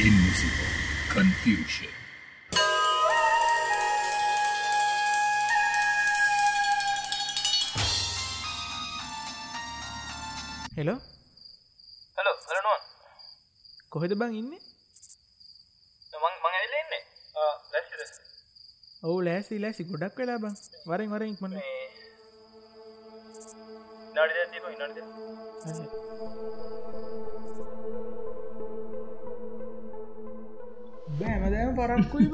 Invisible confusion. Hello hello හලනුවන් කොහෙද බං ඉන්න? මං ලැසිද ඔවු ලෑසි ලෑසි ගොඩක් වෙලා බං. වරෙන් වර ඉක්මන නාඩි දීම බෑමදෑම පරක්කුයි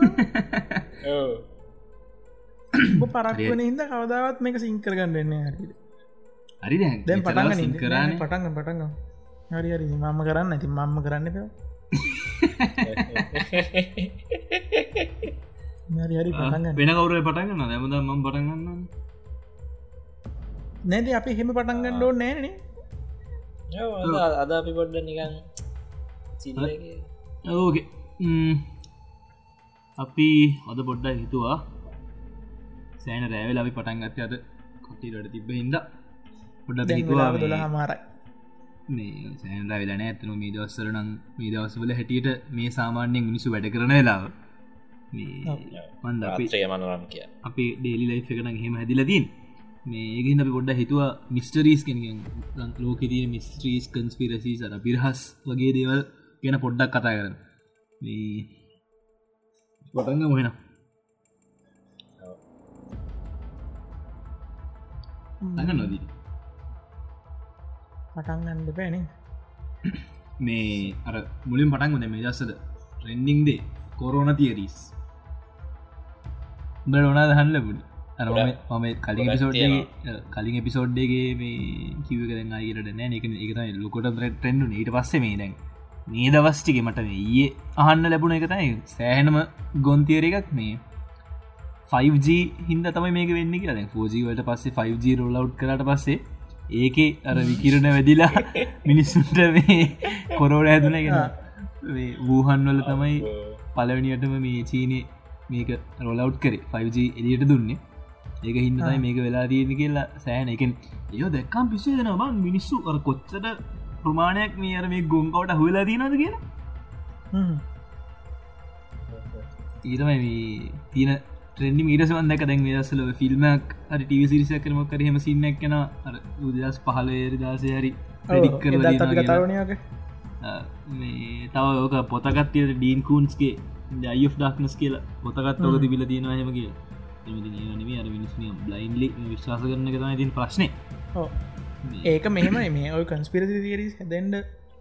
පරක්වන හිද කවදාවත් මේක සිංකරගන්න එන්න හරිද හරි දැන්. පටන් සිං කරන්න පටන් පටන් හරි හරි. මම කරන්න. ඇති මම්ම කරන්න ප හරි හරි. පටන් වෙන කවුර පටගන්න දැමද ම පටගන්න නැති අපි හෙම පටන්ගන්න ඕ නෑන අද අපි පොඩ්ඩ නිකන් ඕගේ අපි හොද පොඩ්ඩ හිතුවා. සෑන රෑවල අපි පටන් ගත්ත අද කොටිට තිබ හින්ද. පොඩ්ඩ හිතුවා දොල හමාරයි මේ සෑන්ද වෙලන ඇතන මේ දවස්සර නම් මේ දවස්වල හැටියට මේ සාමාන්‍යයෙන් මිනිසු වැඩ කරන වෙලාව. මන්ද අපි ත්‍රය මනුරම් කිය අපි ඩේලි ලයි් එකන හෙම හැදිලතින් මේ ඒගින් අපි පොඩ්ඩ හිතුවා මිස්ටරීස් කෙනගෙන් ලෝකෙතිය මිස්ත්‍රීස් කන්ස්පිරසි සර පිරහස් වගේ දේවල් ගැන පොඩ්ඩක් කතා කරන පොටග මොහෙන අඟ නොදී. පටන්ගන්න පැන මේ අර මුලින් පටන් වන මේ දස්සද ට්‍රෙන්ඩිංදේ කොරෝන තියරීස් බ ඕනා දහන්න ලැබුණ? අර මම කලින් පිසෝඩ්ගේ කලින් එපිසෝඩ්ඩගේ මේ කිව කරන අයට නෑ එක එක ලොකොට ට්‍රෙන්ඩු ඊට පස්සේ මේ දැන් මේ දවස්ටික මට ඒ අහන්න ලැබුණ එක තයි සෑහනම ගොන්තියර එකක් මේ 5G හින්ද තමයි මේක වෙන්න කියලා. දැන් 4G වලට පස්සේ 5G රෝලව් කරට පස්සේ ඒක අර විකිරණ වැදිලා මිනිස්සුන්ට මේ කොරෝඩ හැදුනගෙන වූහන් වල තමයි පලවනියටම මේ චීනය මේක රොලව් කරේ. 5G එලියට දුන්නේ. ඒක හින්දයි මේක වෙලා තියෙන කියලා සෑන එකෙන් ඒ දැක්කම් පිසේ දෙන බං මිනිස්සු කොච්චට ප්‍රමාණයක් මේ අර මේ ගොංකවට හුවලා දීනද කියලා? ඊතමයි මේ තියන ට්‍රෙන්ඩි මීටසවන් දැක දැන් දසල ෆිල්මක් අර ටව සිරිසක් කරම කරහෙම සින්නක් කෙන අර උදස් පහලේර දාසය හරි ප්‍රඩික් කරලා තියෙනවා කියලා. කතාවනයක මේ තව ඕක පොතකත්තියට ඩීන් කූන්ස්ගේ ජයි ඩක්නස් කියලා පොතකත් ඔක තිබිල තියෙනවා හෙම කිය එමති අර මිනිස්මිය බ්ලයින්ලි විශ්වාස කරන තමයි තින් ප්‍රශ්නය ඒක මෙහෙම මේ ඔය කන්ස්පිරසි තිරිස් හැදෙන්ඩ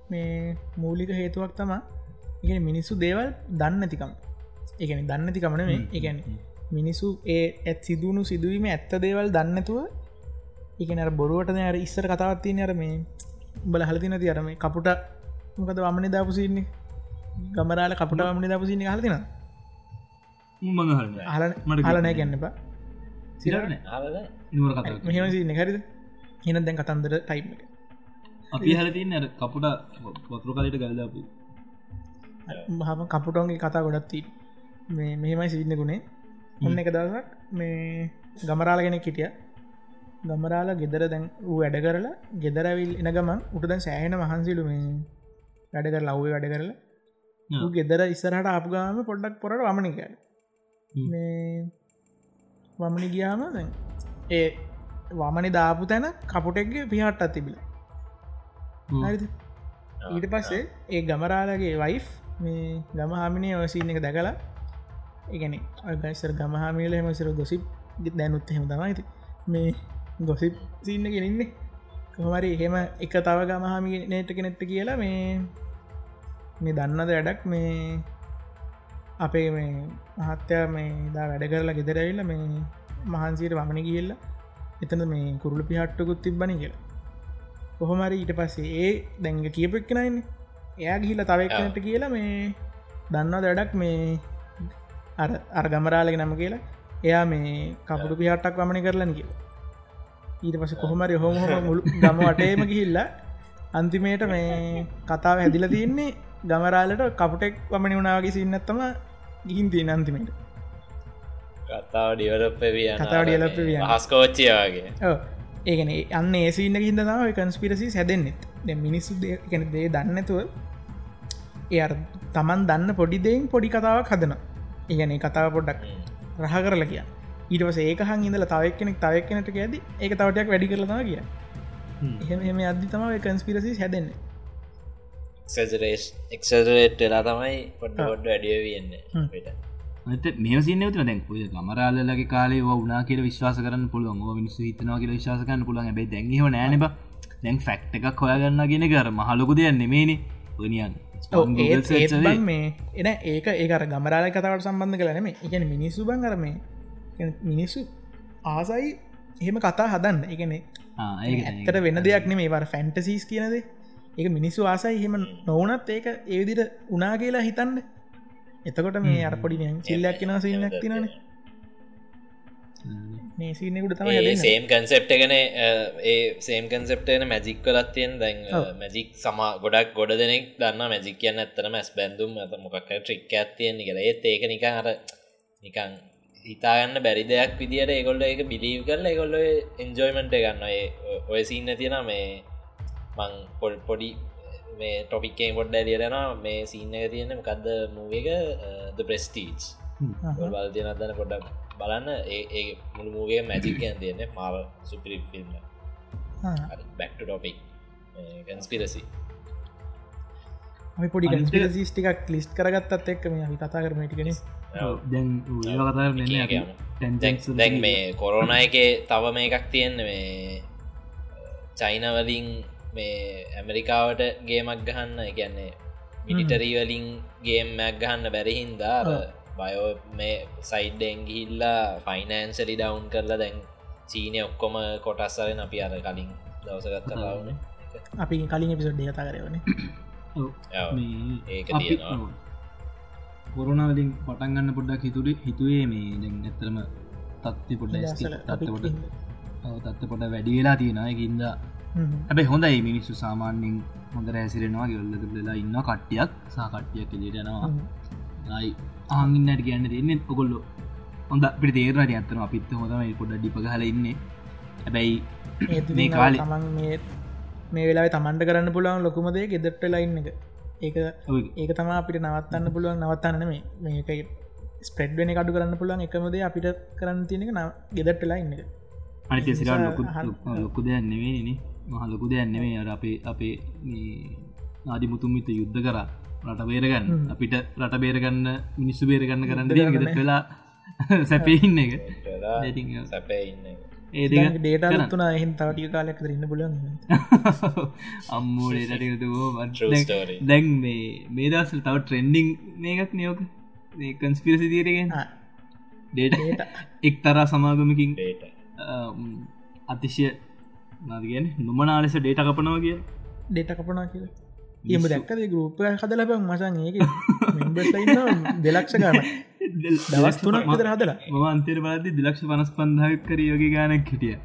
මේ මූලික හේතුවක් තමා. එක මිනිස්සු දේවල් දන්න තිකම් එකන දන්න තිකමන මේ එකන මිනිසු ඒ ඇත් සිදුවුණු සිදුවීම ඇත්ත දේවල් දන්නතුව එකනර බොරුවට අර ඉස්සර කතාවත්තිය අර මේ බල හලතින ති අරම කපුට මොකද වමන දාපුසින්නේ ගමරාල කපුට වමන දාපුසින්න හලතින හලනෑ ගැන්නපා සිරන සින්න හරිද හෙන දැන් කතන්දර ටයිම් අපි හලතින්න කපුට පොතුරු කලට ගල්දාපු හම කපුටෝන්ගේ කතා ගොඩත්ති මේ මෙහෙමයි සින්න ගුණේ. ඔන්න එක දවසක් මේ ගමරාල කෙනෙක් හිටිය. ගමරාල ගෙදර දැන් වූ වැඩ කරලා ගෙදරවිල් එන ගමන් උට දැන් සෑහෙන මහන්සිලු මේ වැඩ කර ලව්වේ වැඩ කරලා. ගෙදර ඉස්සරහට අපගාම පොඩ්ඩක් පොරට වමනික මේ වමනි ගියාම දැන් ඒ වමනි දාපු තැන කපුටෙක්ගේ පිහට්ටත් තිබිල. ඊට පස්සේ ඒ ගමරාලගේ වයිෆ් මේ ගම හාමිනය ඔසිීන එක දැකලා එකන අගයිසර ගමහාමිල හෙමසිර ගොසිප් දැනුත් හෙම තමයිති මේ ගොසිප් සින්න ගෙනන්නේ කොහමරි එහෙම එක තව ගමහාමි නේට කෙනෙත්ත කියලා මේ මේ දන්නද වැඩක්? මේ අපේ මේ මහත්තය මේ දා වැඩ කරලා ගෙදරැවිල්ල මේ මහන්සීට වමන කියල්ලා එතන මේ කුරුළු පිහට්ටකුත් තිබ්බනි කියලා. කොහොමරි ඊට පස්සේ ඒ දැංග කියපෙක්කෙනයින්න එයා ගිහිල තවක්නට කියලා මේ දන්න වැඩක් මේ අර අර ගමරාලක නම කියලා? එයා මේ කපුටු පිහටක් වමන කරලන කියලා. ඊට පස කොහොමරි හොම මුළු ගම වටේම ගිහිල්ලා අන්තිමේට මේ කතාව හැදිල තියන්නේ ගමරාලට කපුටෙක් වමනි වුණාවගේ සින්නත්තම ගිහින් තිය අන්තිමට කතාව ඩියවලප විය කතාව develop වියන. හස්කෝච්චයගේ ඒගන අන්න ඒසින්න හිද තම කන්ස්පිරසි හැදෙන්නෙත් දැ මිනිස්සු ගැන දේ දන්නතුව අර තමන් දන්න පොඩිදෙන් පොඩි කතාවක් හදන ඉගැන කතාව පොඩ්ඩක් රහ කරල කිය ඊටවස ඒකහන් ඉඳල තවක් කෙනෙක් තවක් කෙනට ඇද ඒක තවටයක් වැඩි කරලතා කිය එහෙම එම අධි තම කන්ස්පිරසි හැදන්නේ. එක්සරේස් එක්සරේට් වෙලා තමයි පොඩ්ඩ පොඩ්ඩ වැඩිය වෙන්න මේ සින්න ත දැන් ඔය ගමරාලගේ කාලේ වනා කියල විශ්වාස කරන්න පුළුවන්. මිනිස්සු හිතනවා කියල විශවාසකන්න පුළුවන්. ඇබයි දැන්හ නෑනබ දැන් ෆැක්් එකක් හොයාගන්න ගෙන කර මහලොකු දෙයක් නෙමේනි ඔනියන් මේ එන ඒක ඒකර ගමරාල කතාවට සම්බන්ධ කලනෙම එකන මිනිස්සු බං කරමේ මිනිස්සු ආසයි එහෙම කතා හදන්න. එකනෙ ඇත්තට වෙන දෙයක් නෙමේ වර ෆැන්ටසිස් කියනද. ඒක මිනිස්සු ආසයි හෙම නොවනත් ඒක ඒවිදිට උනා කියලා හිතන්න එතකොට මේ අර පොඩි චිල්ලක් කෙන සිල්ලක් තිනන මේ සිනෙකුට තම සේම් කන්සෙප්ට එකන ඒ සේම් කන්සෙප්ටන මැජික් කලත් තියෙන්. දැන් මැජික් සමා ගොඩක් ගොඩ දෙනෙක් දන්න මැජික් කියන්න ඇත්තන මැස් බැඳුම් ඇත මොකක් ට්‍රික් ඇත්තියෙන් කළ ඒත් ඒක නිකං අර නිකං හිතාගන්න බැරි දෙයක් විදිට ඒගොල්ල එක බිලීව් කරල ඒගොල්ල එන්ජෝයිමට ගන්න ඔය සින්න තියෙන මේ මං පොල් පොඩි මේ ටොපික්කේ පොඩ්ඩ ලියරෙන මේ සින්න එක තියෙන කක්ද මූවක ද ප්‍රස්ටීච් බල් තියන අදන්න පොඩ්ඩක් බලන්න. ඒ මුළු මූගේ මැජිකයන් තියන්න මාව සුපිරි ෆිල්ම් බැක්ට ටොපික් කන්ස්පිරසි අපි පොඩි කන්ස්පිරසිස් ටිකක් ලිස්් කරගත්තත් එක්ක මේ අපි කතා කරමටිකෙන දැන් කතා දැන් මේ කොරෝණ එක තව මේ එකක් තියෙන්න මේ චයිනවලින් මේ ඇමරිකාවට ගේමක් ගහන්න ගැන්නේ මිනිටරීවලින් ගේම්මැක් ගහන්න බැරිහින්දා බයෝ මේ සයිඩ්ඩෙන් ගිහිල්ලා ෆයිනන්සලි ඩවන්් කරලා දැන් චීනය ඔක්කොම කොටස්සරෙන අපි අර කලින් දවසගත් කතාවන අපි කලින් එපිසොඩ්ඩ කතා කරවන ඒක කොරුණාවලින් පටන්ගන්න පොඩ්ඩක් හිතුරේ හිතුවේ මේ දැන් ඇතරම තත්ති පොඩ්ඩ තත්ත පොට තත්ත පොට වැඩි වෙලා තියෙනයකින්ද හැබැ හොඳයි මිනිස්සු සාමාන්‍යෙන් හොඳ රැසිරෙනවා ගෙල්ලක වෙලා ඉන්න කට්ටියක්. සාකට්ටියක් කෙලෙටනවා යි ආගින්නට කියන්න තියන්නේ ඔකොල්ලො හොඳ පිට තේරට ඇත්තන අපිත් හොඳම පොඩ ඩිප හල ඉන්න. හැබැයි මේ කාල මේ වෙලා තමන්ට කරන්න පුළුවන් ලොකුමදේ ගෙදට ලයින්න එක. ඒක ඒක තම අපිට නවත්තන්න පුළුවන්. නවත්තන්න මේ මේක ස්පෙඩ් වෙන කඩු කරන්න පුළුවන්. එකමද අපිට කරන්න තියෙනක න ගෙදට ලයින්න එක. අනිත සිරා ලොකු දෙයක් නෙවෙයිනේ මහ ලොකු දෙයක් නෙවේ අර අපේ අපේ නාදි මුතුන්මිත යුද්ධ කරා. රට බේරගන්න. අපිට රට බේරගන්න මිනිස්සු බේරගන්න කරන්න ගෙද වෙලා සැපඉන්න එක. සැපඉන්න ඒ ඩේට තුන එහින් තවටිය කාලයක් ඉන්න පුලන් අම්මෝඩේටකතුවෝ දැන් මේ මේ දස්සල් තව ට්‍රෙන්ඩිං මේකක් නියෝක කන්ස්පිරසි තීරගෙන් ඩේට එක් තරා සමාගමකින් අතිශය නදගෙන නොමනාලෙස ඩේට කපනවා කිය ඩේට කපනා කියල. එම දැක්කද ගරුප හද ලබ මසන් ඒක දෙලක්ෂ ගන්න දවස් තුනක් විතර හදලා. ම අන්තර බාද දිලක්ෂ පනස් පන්දාක් කර යෝග ගානක් හිටිය.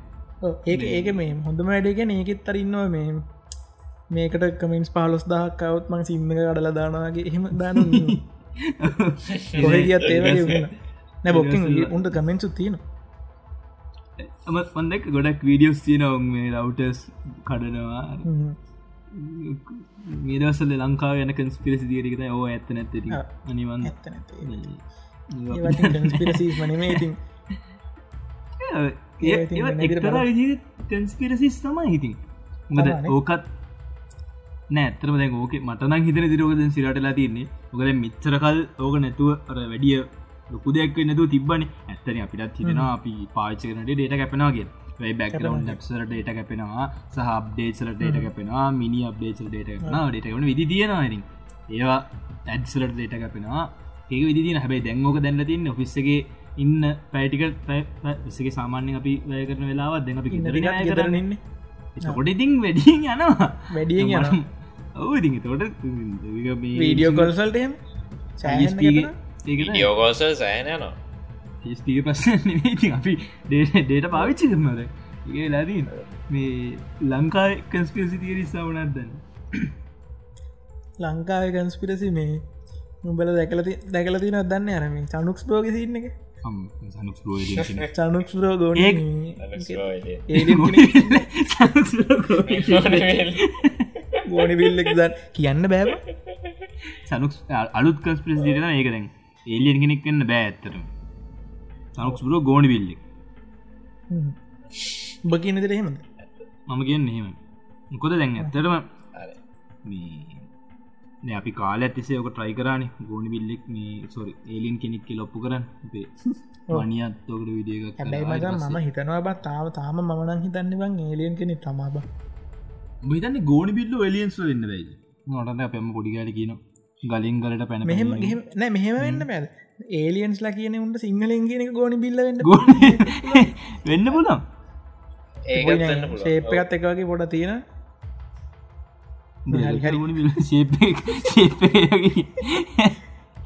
ඒක ඒක මේ හොඳම වැඩගෙන ඒකෙත් තරන්නවා මේ මේකට කමෙන්ස් පාලොස් දහක්කවත් මං සිම්ම කඩල දානවාගේ එහෙම දාන කොහ ගියත් ඒවගේ නැ බොක්කින් උන්ට කමෙන්සු තියෙනවා අමත් පන්දක් ගොඩක් වීඩියෝස් තියනවුන් මේ රවටස් කඩනවා. මේදවසල ලංකාව යන කන්ස්පිරසි දිරිකත ඕ ඇත්ත නැත්තට අනිවන්. ඉතින් එක්තරා විදි කන්ස්පිරසිස් තමයි හිතින් මද ඕකත් නෑතරම දැ ඕක මටන හිතන දිරෝකද සිරටලා තින්නේ ඔකද මිච්චරකල් ඕක නැතුව අර වැඩිය ලොකු දෙයක් නැතු තිබන ඇත්තන අපිටත් හිතෙන අපි පාචකනට ඩේට කැපෙනවාගේ බැක්රවන්් ලැප්සර ඩේට කැපෙනවා. සහ අප්ඩේසල ඩේට කැපෙනවා මිනි අප්ඩේසල් ඩේට කන ඩේටවන විදි තියෙනවාරින් ඒවා ඇඩ්සලට ඩේට කැපෙනවා. ඒක විදින හැබයි දැංගෝක දැන්න තින්න ඔෆිස්සගේ ඉන්න පැටික විසගේ සාමාන්‍ය අපි වැය කරන වෙලාවත් දැන් අපි කරන්න. ොඩඉතින් වැඩියෙන් යනවා. වැඩියෙන් යන ඔව ඉති තොට වීඩියෝ කොල්සල්ටම යෝගෝස සෑන යනවා. ස්පී ප්‍රශ්න ඉති අපි ඩේට පාවිච්චි කරනද ඒ ලදී මේ ලංකා කන්ස්පිරසි තිරිස්සා වනත් දන්න ලංකාව කන්ස්පිරසි මේ උඹල දැකලති දැකලතින දන්න? අරම චනුක්ස් බෝග සින්න එක? චනුක්ස් රෝ ගෝන ගෝනි බිල්ලෙක් දන් කියන්න බෑව. සනුක් අලුත් කස්පිස් දිරන ඒක දැන් එලියන් කෙනෙක් කන්න බෑ ඇත්තරම සනුක්ස්පුර ගෝනි බිල්ලෙක් උඹ කියන දෙර හෙමද මම කියන්න එහෙම මොකොද දැන් ඇත්තරම අපි කාල ඇතිසේ ඕක ට්‍රයි කරන. ගෝනි බිල්ලෙක් මේ සොරි ඒලින් කෙනෙක් ලොප්පු කරන්න. අපේ වනියත් ඕකට විඩිය හැබැයි මම හිතනවා බත් තාව තාම මනන් හිතන්න බං ඒලියන් කෙනෙ තමාබ හිතන්න ගෝනි බිල්ල එලියන්ස් වෙන්න වෙයි නොටන්න අපෙම පොඩිගල කියන ගලින් ගලට පැන මෙහෙම නෑ මෙහෙම වෙන්න පැද ඒලියන්ස්ලා කියන උන්ට සිංහලෙන් කියන ගෝනි බිල්ල වෙන්න වෙන්න පුලම් ඒකත් වෙන්න පුළුවන්. ශේප් එකත් එක වගේ පොඩ තියෙන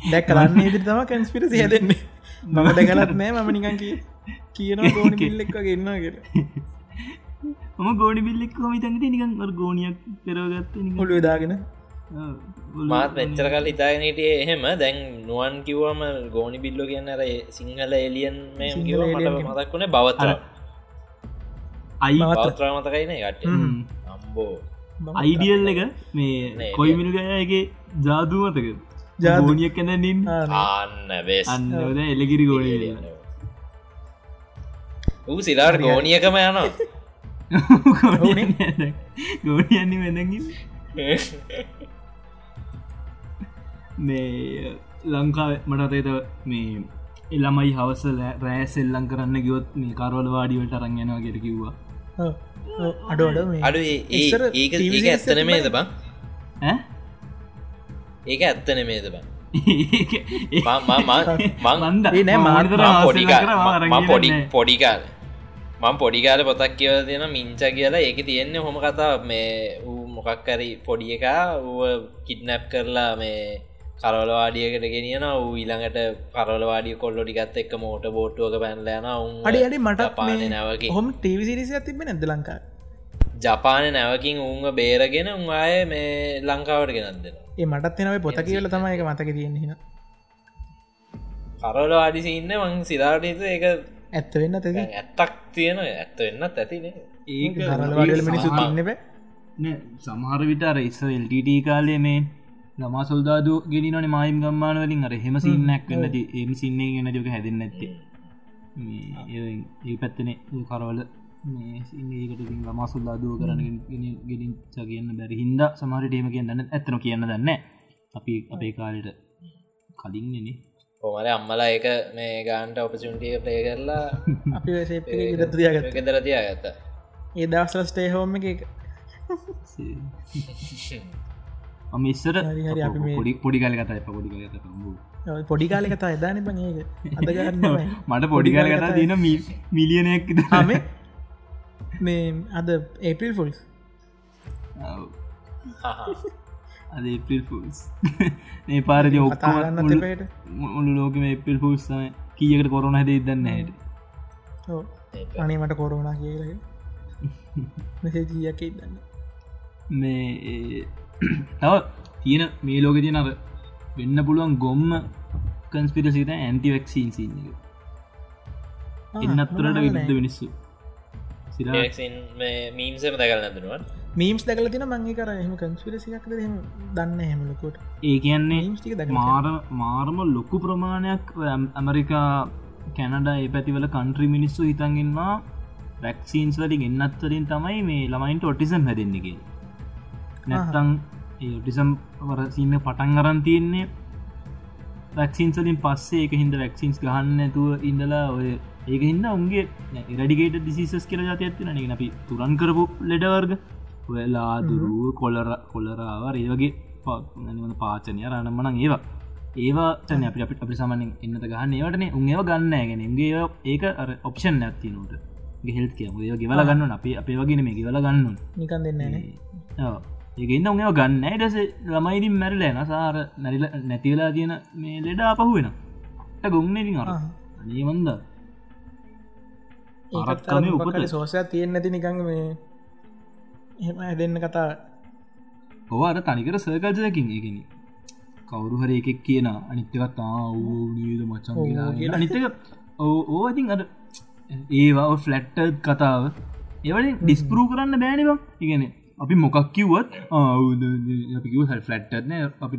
දැක් කරන්න ඉදිරි තම කැන්ස්පිරසි හැදෙන්නේ. මම දැකලත් නෑ මම නිකන් කිය කියන ගෝනි බිල්ලෙක් වගේ ඉන්නවා කිය ම ගෝඩි බිල්ලෙක් හම තඟට නිකන් ගෝනියක් පෙරවගත්ත හොළු දාගෙන මාත් මෙච්චර කල් හිතාගෙනටේ එහෙම. දැන් නුවන් කිව්වම ගෝනි බිල්ලෝ කියන්න අර සිංහල එලියන් කිව මට මතක් වුණේ බවතර. බවත්- අයි බවත්‍ර මතකයින කට අම්බෝ. අයිඩියල් එක මේ නෑ, කොයිමිල් ගයගේ ජාදුමතක ජාදු. ගෝනියක් කැනනින් ආන්න බේස් අන්නද එලගිරි ගෝඩ ඌ සිලාට ගෝනියකම යනවා. ගෝනියන්නේ වෙදගින් මේ ලංකා මටතේත මේ එළමයි හවස රෑස් එල්ලං කරන්න ගියොත් මේ කරවල වාඩිවලට අරංයනවා ගෙට කිව්වා. අඩු අඩ ඒක ඒක ඇත්තන මේද බං? ඈ? ඒක ඇත්තන මේද බං? පොඩි. පොඩිකාල මං පොඩිකාල පොතක් කියව තියෙන මිංච කියලා. ඒක තියෙන්නේ හොම කතා මේ ඌ මොකක්කරි පොඩි එකා ඌ කිඩ්නැප් කරලා මේ කරවලවාඩියකට ගෙනියන ඌ ඊළඟට කරවලවාඩිය කොල්ලො ටිකත් එක්ක මෝට බෝට්ටුවක පැන්ලයන උන් අඩි අඩි මට පාන නැවකි හොම ටීවිසිරිසි තිබෙන නැද ලංකා ජපාන නැවකින් උන්ව බේරගෙන උන්ආය මේ ලංකාවට ගෙනත් දෙෙන ඒ මටත් එනව පොත කියල තමයි එක මතක තියෙන හින කරවල අඩිසින්න මං සිරාටතු ඒක ඇත්ත වෙන්න තෙද ඇත්තක් තියෙන ඇත්ත වෙන්නත් ඇතිනේ ඒක හරලවාඩල මිනිසු සමහර- තින්න බෑ නෑ, සමහර විට අර ඉස්ස එල්ටට කාලේ මේ ළමා සොල්දාදු ගෙනනන මයිම් ගම්මාන වලින් අර හෙම. සින්නක් වන්නද එම සින්නේ ගෙන ජෝක හැදන්න ඇත්තේ මේ ඒ- පැත්තනේ කරවල මේ සින්නේකට ළමා සොල්දාදුව කරන ගෙලින්ච කියන්න බැරි හින්ද සමහරටේම කියන්න ඇත්තන කියන්න දන්න අපි අපේ කාලට කලින්න්නේ පොමර අම්මලා ඒක මේ ගාන්ට ඔපචුන්ටිය ප්ලේ කරලා අපි ශේප් ඉදත්තියාගත් ගෙදර තියා ගත්ත ඒ දවස්ල ස්ටේ හෝම එක අම ඉස්සර හරි හරි අපි මේ- පොඩි පොඩි කාල කතා පොඩි පොඩි කාලෙ කතා එදාන බං ඒක අදගන්න මට පොඩිකාල කතා තින මිලියනයක් හම මේ අද ඒපිල් ෆුල්ස් අද එපිල් ෆල්ස් මේ පාරජ තිපයට මුළු ලෝකම එපිල් ෆල්ස් කියකට කොරුණ හැද ඉදන්න හට. අනේ මට කොරුණා කියල. මෙසේ ජීයක ඉදන්න? මේ ඒ, තව තියෙන මේ ලෝක තියන අර වෙන්න පුළුවන් ගොම්ම කන්ස්පිරසිත ඇන්ටිවක්සින් සින්න එන්නත්තුරට විරුද්ධ මිනිස්සු. සිරා. මීම්සම දැකල් නැදනුවන්. මීම්ස් දැකල තින මංගේ කර එහම කන්ස්පිරසියක් හෙම දන්න හෙමලකොට ඒ කියන්නේ මාර මාරම ලොකු ප්‍රමාණයක් ඇම්- ඇමරිකා කැනඩ ඒ පැතිවල කන්ට්‍රි මිනිස්සු හිතන්ගෙන්වා වැක්සීන්ස් වලින් එන්නත්වරින් තමයි මේ ළමයින්ට ඔටිසම් හැදෙන්න්නගේ නැත්තං ඔටිසම් වරසින්න පටන් අරන් තියෙන්නේ වැක්සින්සලින් පස්සේ එක හිද වැක්සින්ස් ගහන්න ඇතුව ඉඳලා ඔය ඒක හින්න උන්ගේ රඩිගේට ඩිසිසස් කියල ජත ඇත්තින න අපි තුරන් කරපු ලෙඩවර්ග ඔයලා දුරුව කොලර කොලරාව ඒ වගේ පවන පාචනය රණමන ඒවා. ඒවා තන අපි අපිට අපි සමනෙන් එන්නත ගන්න ඒවටන උන්ඒව ගන්න ගැන ගේ ඒක අර ඔප්ෂන් ඇත්තිනට ගෙහෙල් කිය ඒ ගෙවල ගන්න අපේ අපේ වගෙන මේ ගෙවල ගන්න නිකන් දෙන්නන ඒගන්න උන්ව ගන්න. ටස ළමයිදින් මැරල එන සාර නැරිල නැතිවෙලා තියෙන මේ ලෙඩ අපහුවෙන ගොන්න අර අනීමන්ද අරක්කම උපත. සෝසය තියෙන් නැති නිකං මේ එහෙම හැදෙන්න්න කතා. ඔවාට තනිකර සර්කල්ජයකින් ඒගෙන කවුරු හර එකෙක් කියන අනිත්‍යකත් ආවනීද මචන් කියලා. අනිතක ඕ ඉතින් අට ඒවා ෆලට්ට කතාව. ඒවට ඩිස්පරූ කරන්න බෑනිබම් ඉගෙන අපි මොකක් කිව්වත් අපිකිව හ ෆලට්න අපි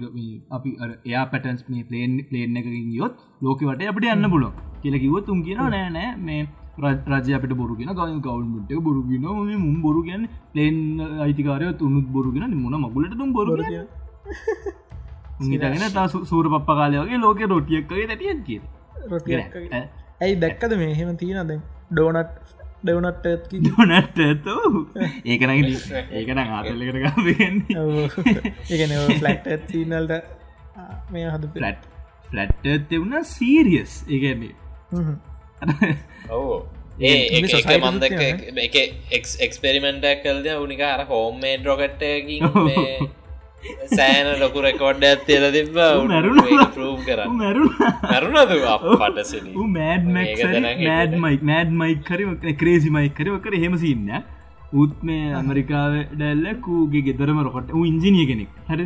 අපි එයා පැටන්ස් මේ පලේන් පලේන් එකකින් යොත් ලෝක වට අපට යන්න පුලො කියල කිව තුන් කියන නෑ නෑ මේ රජ අපට බොරුගෙන ගව ගවන්ට බොරුගෙන මුම් බොරු ගැන් පලේන් අයිතිකාරය තුනුත් බොරුගෙන මුණ මගුලට තුම් බොරු නිටගෙන තා සූර පප්ප කාලයගේ ලෝක රොටියක්කගේ දැටියන් කිය ඇයි දැක්කද මේ? හෙම තියෙනද ඩෝනට් ඩවනට් දනට ඇතු? ඒකන ඒකන ආතල්ලකට ගන්න ඒන ෆලට් සිනල්ට මේ හද ෆලට් ෆලට් එවුණ සීරියස් ඒගන්නේ ඔවෝ. ඒ මන්දක එක එක්ස්පෙරිමෙන්ටක් කල්ද උනික අර හෝම්මේඩ් රොකට්ටකින් සෑන ලොකු රෙකෝඩ් ඇත්තේල තිබ ප්‍රූම් කර මැරුණද පටස මෑඩ් මයික් මෑඩ් මයික් කර ක්‍රේසි මයික් කර කර හෙමසින්න උත් මේ ඇමරිකාව ඩැල්ලකූගේ ගෙදරම රොකොට ඉංජිනිය කෙනෙක්. හරි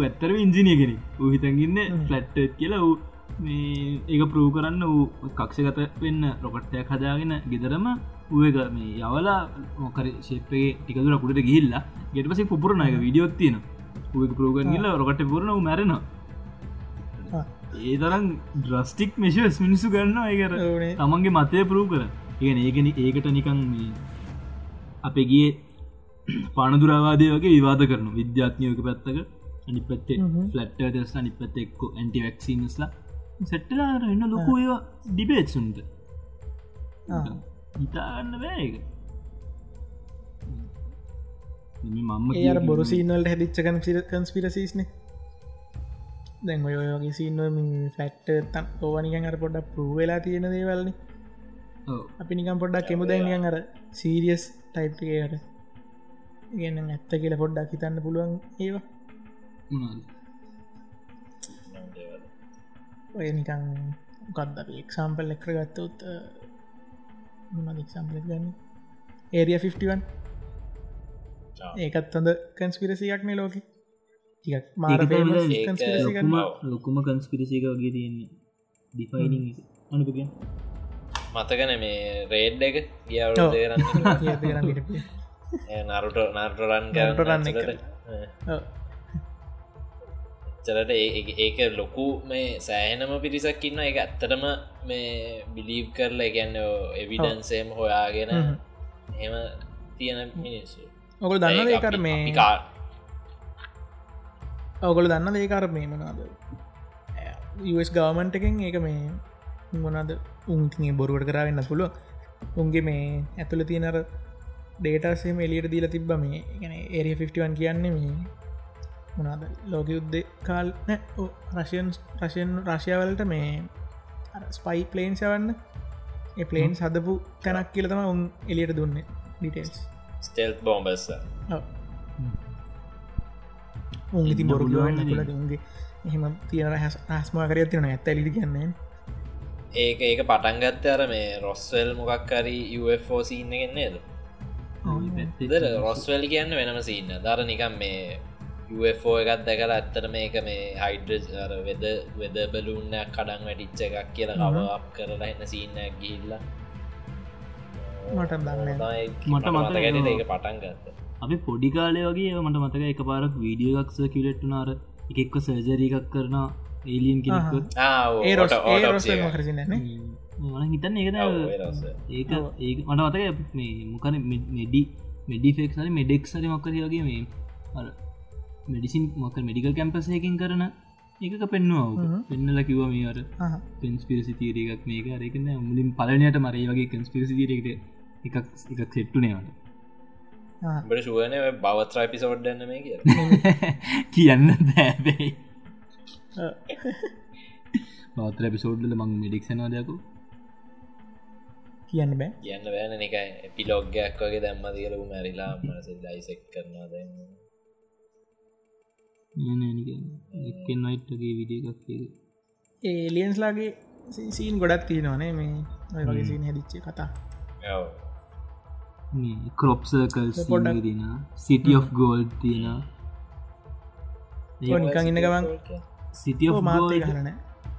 ඇත්තර ඉංජිනිය කෙනෙක්. හිතගන්න ෆලට් කියලා වූ මේ ඒක ප්‍රූ කරන්න වූ කක්ෂගත වෙන්න රොකට්ටයක් හදාගෙන ගෙදරම ඒක මේ යවලා මොකර ශේපගේ ටිකදුර කුට ගිල්ලා ගෙට පසේ පුරණයක විඩියොත් තියෙනවා පරෝගන්ගල රොකට පුරණ මැරෙන ඒ තරම් ද්‍රස්ටික් මෙශස් මිනිසු ගන්න ඒකර තමන්ගේ මතය පරූ කර ඒගන ඒගෙන ඒකට නිකන් අපේ ගිය පානදුරවාදය වගේ විවාද කරන විද්‍යාත්නයක පැත්තක අනි පත්තේ ෆලට් දස් අනි පත්ත එක්කු ඇන්ටිවක්සිනස්ලා සැට්ටලා එන්න ලොකු ඒවා ඩිබේට්සුන්ට හිතාගන්න බෑක මම ඒ බොරු සීනවල්ට හැදිච්ච කන කන්ස්පිරසිස්න දැන් ඔය වගේ සිීන්ව ෆැක්ට තන් ඕවනිකන් අර පොඩ්ඩ පරුවෙලා තියෙන දේවල්න. අපි නිකම් පොඩ්ඩක් කෙමු දැනියන් අර සීරියස් ටයිප්ටකට ගන්න ඇත්ත කියල පොඩ්ඩක් හිතන්න පුළුවන් ඒවා. ඔය නිකං ගත් අප එක්සාම්පල් එක්ර ගත්තවත් එක්සාම්පල ගන්න? ඒරිය 51 ඒකත් හොඳ කන්ස්පිරසියක් මේ ලෝක ලොකුම කන්ස්පිරසික වගේ තියෙන්නේ. ඩිෆයිනි අනුපක මතකන මේ රේඩ් එක? ගියවරන්න නරුට නර්ටරන් කරන්න චලට ඒක ලොකු මේ සෑහනම පිරිසක් ඉන්න එක ඇත්තටම මේ බිලීව් කරලා ගැන්න එවිඩන්සේම හොයාගෙන එම තියෙන මිනිස්සු ඔකල් දන්න දේකර මේ ඔගොල දන්න දේකර මේ මනාද ගවමන්ට එකෙන් ඒක මේ මොනද උන්තිගේ බොරුවට කරන්න පුළුව උන්ගේ මේ ඇතුළ තියෙනර ඩේටසේ එලියට දීල තිබ්බ මේ ගැන ඒරිය 51 කියන්නේ මේ මොනාද ලෝක යුද්ධ කාල් රශයන් රශයන් රශයාවලට මේ ස්පයි පලේන් සවන්න ඒ පලේන් සදපු තැනක් කියලතම උන් එලියට දුන්න ඩිටේල්ස් ස්ටෙල් බෝම්බස් ඉති බොරු උන්ගේ එහෙම තියෙන හැස් ආස්මා කර තින ඇත්ත ලිි කියන්නේ. ඒක ඒක පටන්ගත්ත අර මේ රොස්වල් මොකක්කරි UFෝ සින්න ගෙන්නේද රොස්වල් කියන්න වෙනම සින්න දර නිකම් මේ UFෝ එකත් දැකලා ඇත්තට මේක මේ හයිඩ වෙද වෙද බලුන්න කඩන් වැටිච්ච එකක් කියලා අප කරලා එන්න සින්නක් ගිහිල්ලා මට දන්න මට මතක ඒක පටන් ගත්ත. අපි පොඩි කාලය වගේ මට මතක එක පාරක් වීඩියෝක්ස කිලෙට්ටුනාර එකෙක්ව සර්ජරී එකක් කරන ඒලියන් කෙනෙක්ව. ඒ කරසින්න හිතන්න ඒකද ඒක ඒ මට මතක මේ මොකන මෙඩි මෙඩිෆෙක් සරි මෙඩෙක් සරි මොක්කර වගේ මේ මෙඩිසින් මොක මෙඩිකල් කැම්පසයකින් කරන ඒක පෙන්නවා පෙන්නල කිව මේර පෙන්ස්පිරසි තීරකක් මේක. රකන මුලින් පලනයට මරේ වගේ කන්ස්පිරසි තීරකට එකක් එකක් සෙට්ටුනේවට බට ශුවන බවත්‍රා පිසෝඩ්ඩන්න මේ කිය කියන්න දෑබයි බවත්‍ර පිසෝඩ්ඩල මං මෙඩික්ෂනවාදයකු කියන්න බෑ. කියන්න බෑන එක පිලෝග්ගයක් වගේ දැම්ම දියලු මැරිලා මනස දයිසෙක් කරනවා දැන්න එක්ෙන් නයිට්ගේ විඩිය එකක් ඒ ලියන්ස්ලාගේ සීන් ගොඩක් තියෙනවානේ මේ. ඔය වගේ සීන් හැදිච්චේ කතා කොප්සකල් පොඩ්ඩක් තින සිටිය of ගෝල්් තියෙන නිකං ඉන්න ගමන් සිටිය මාතය කරන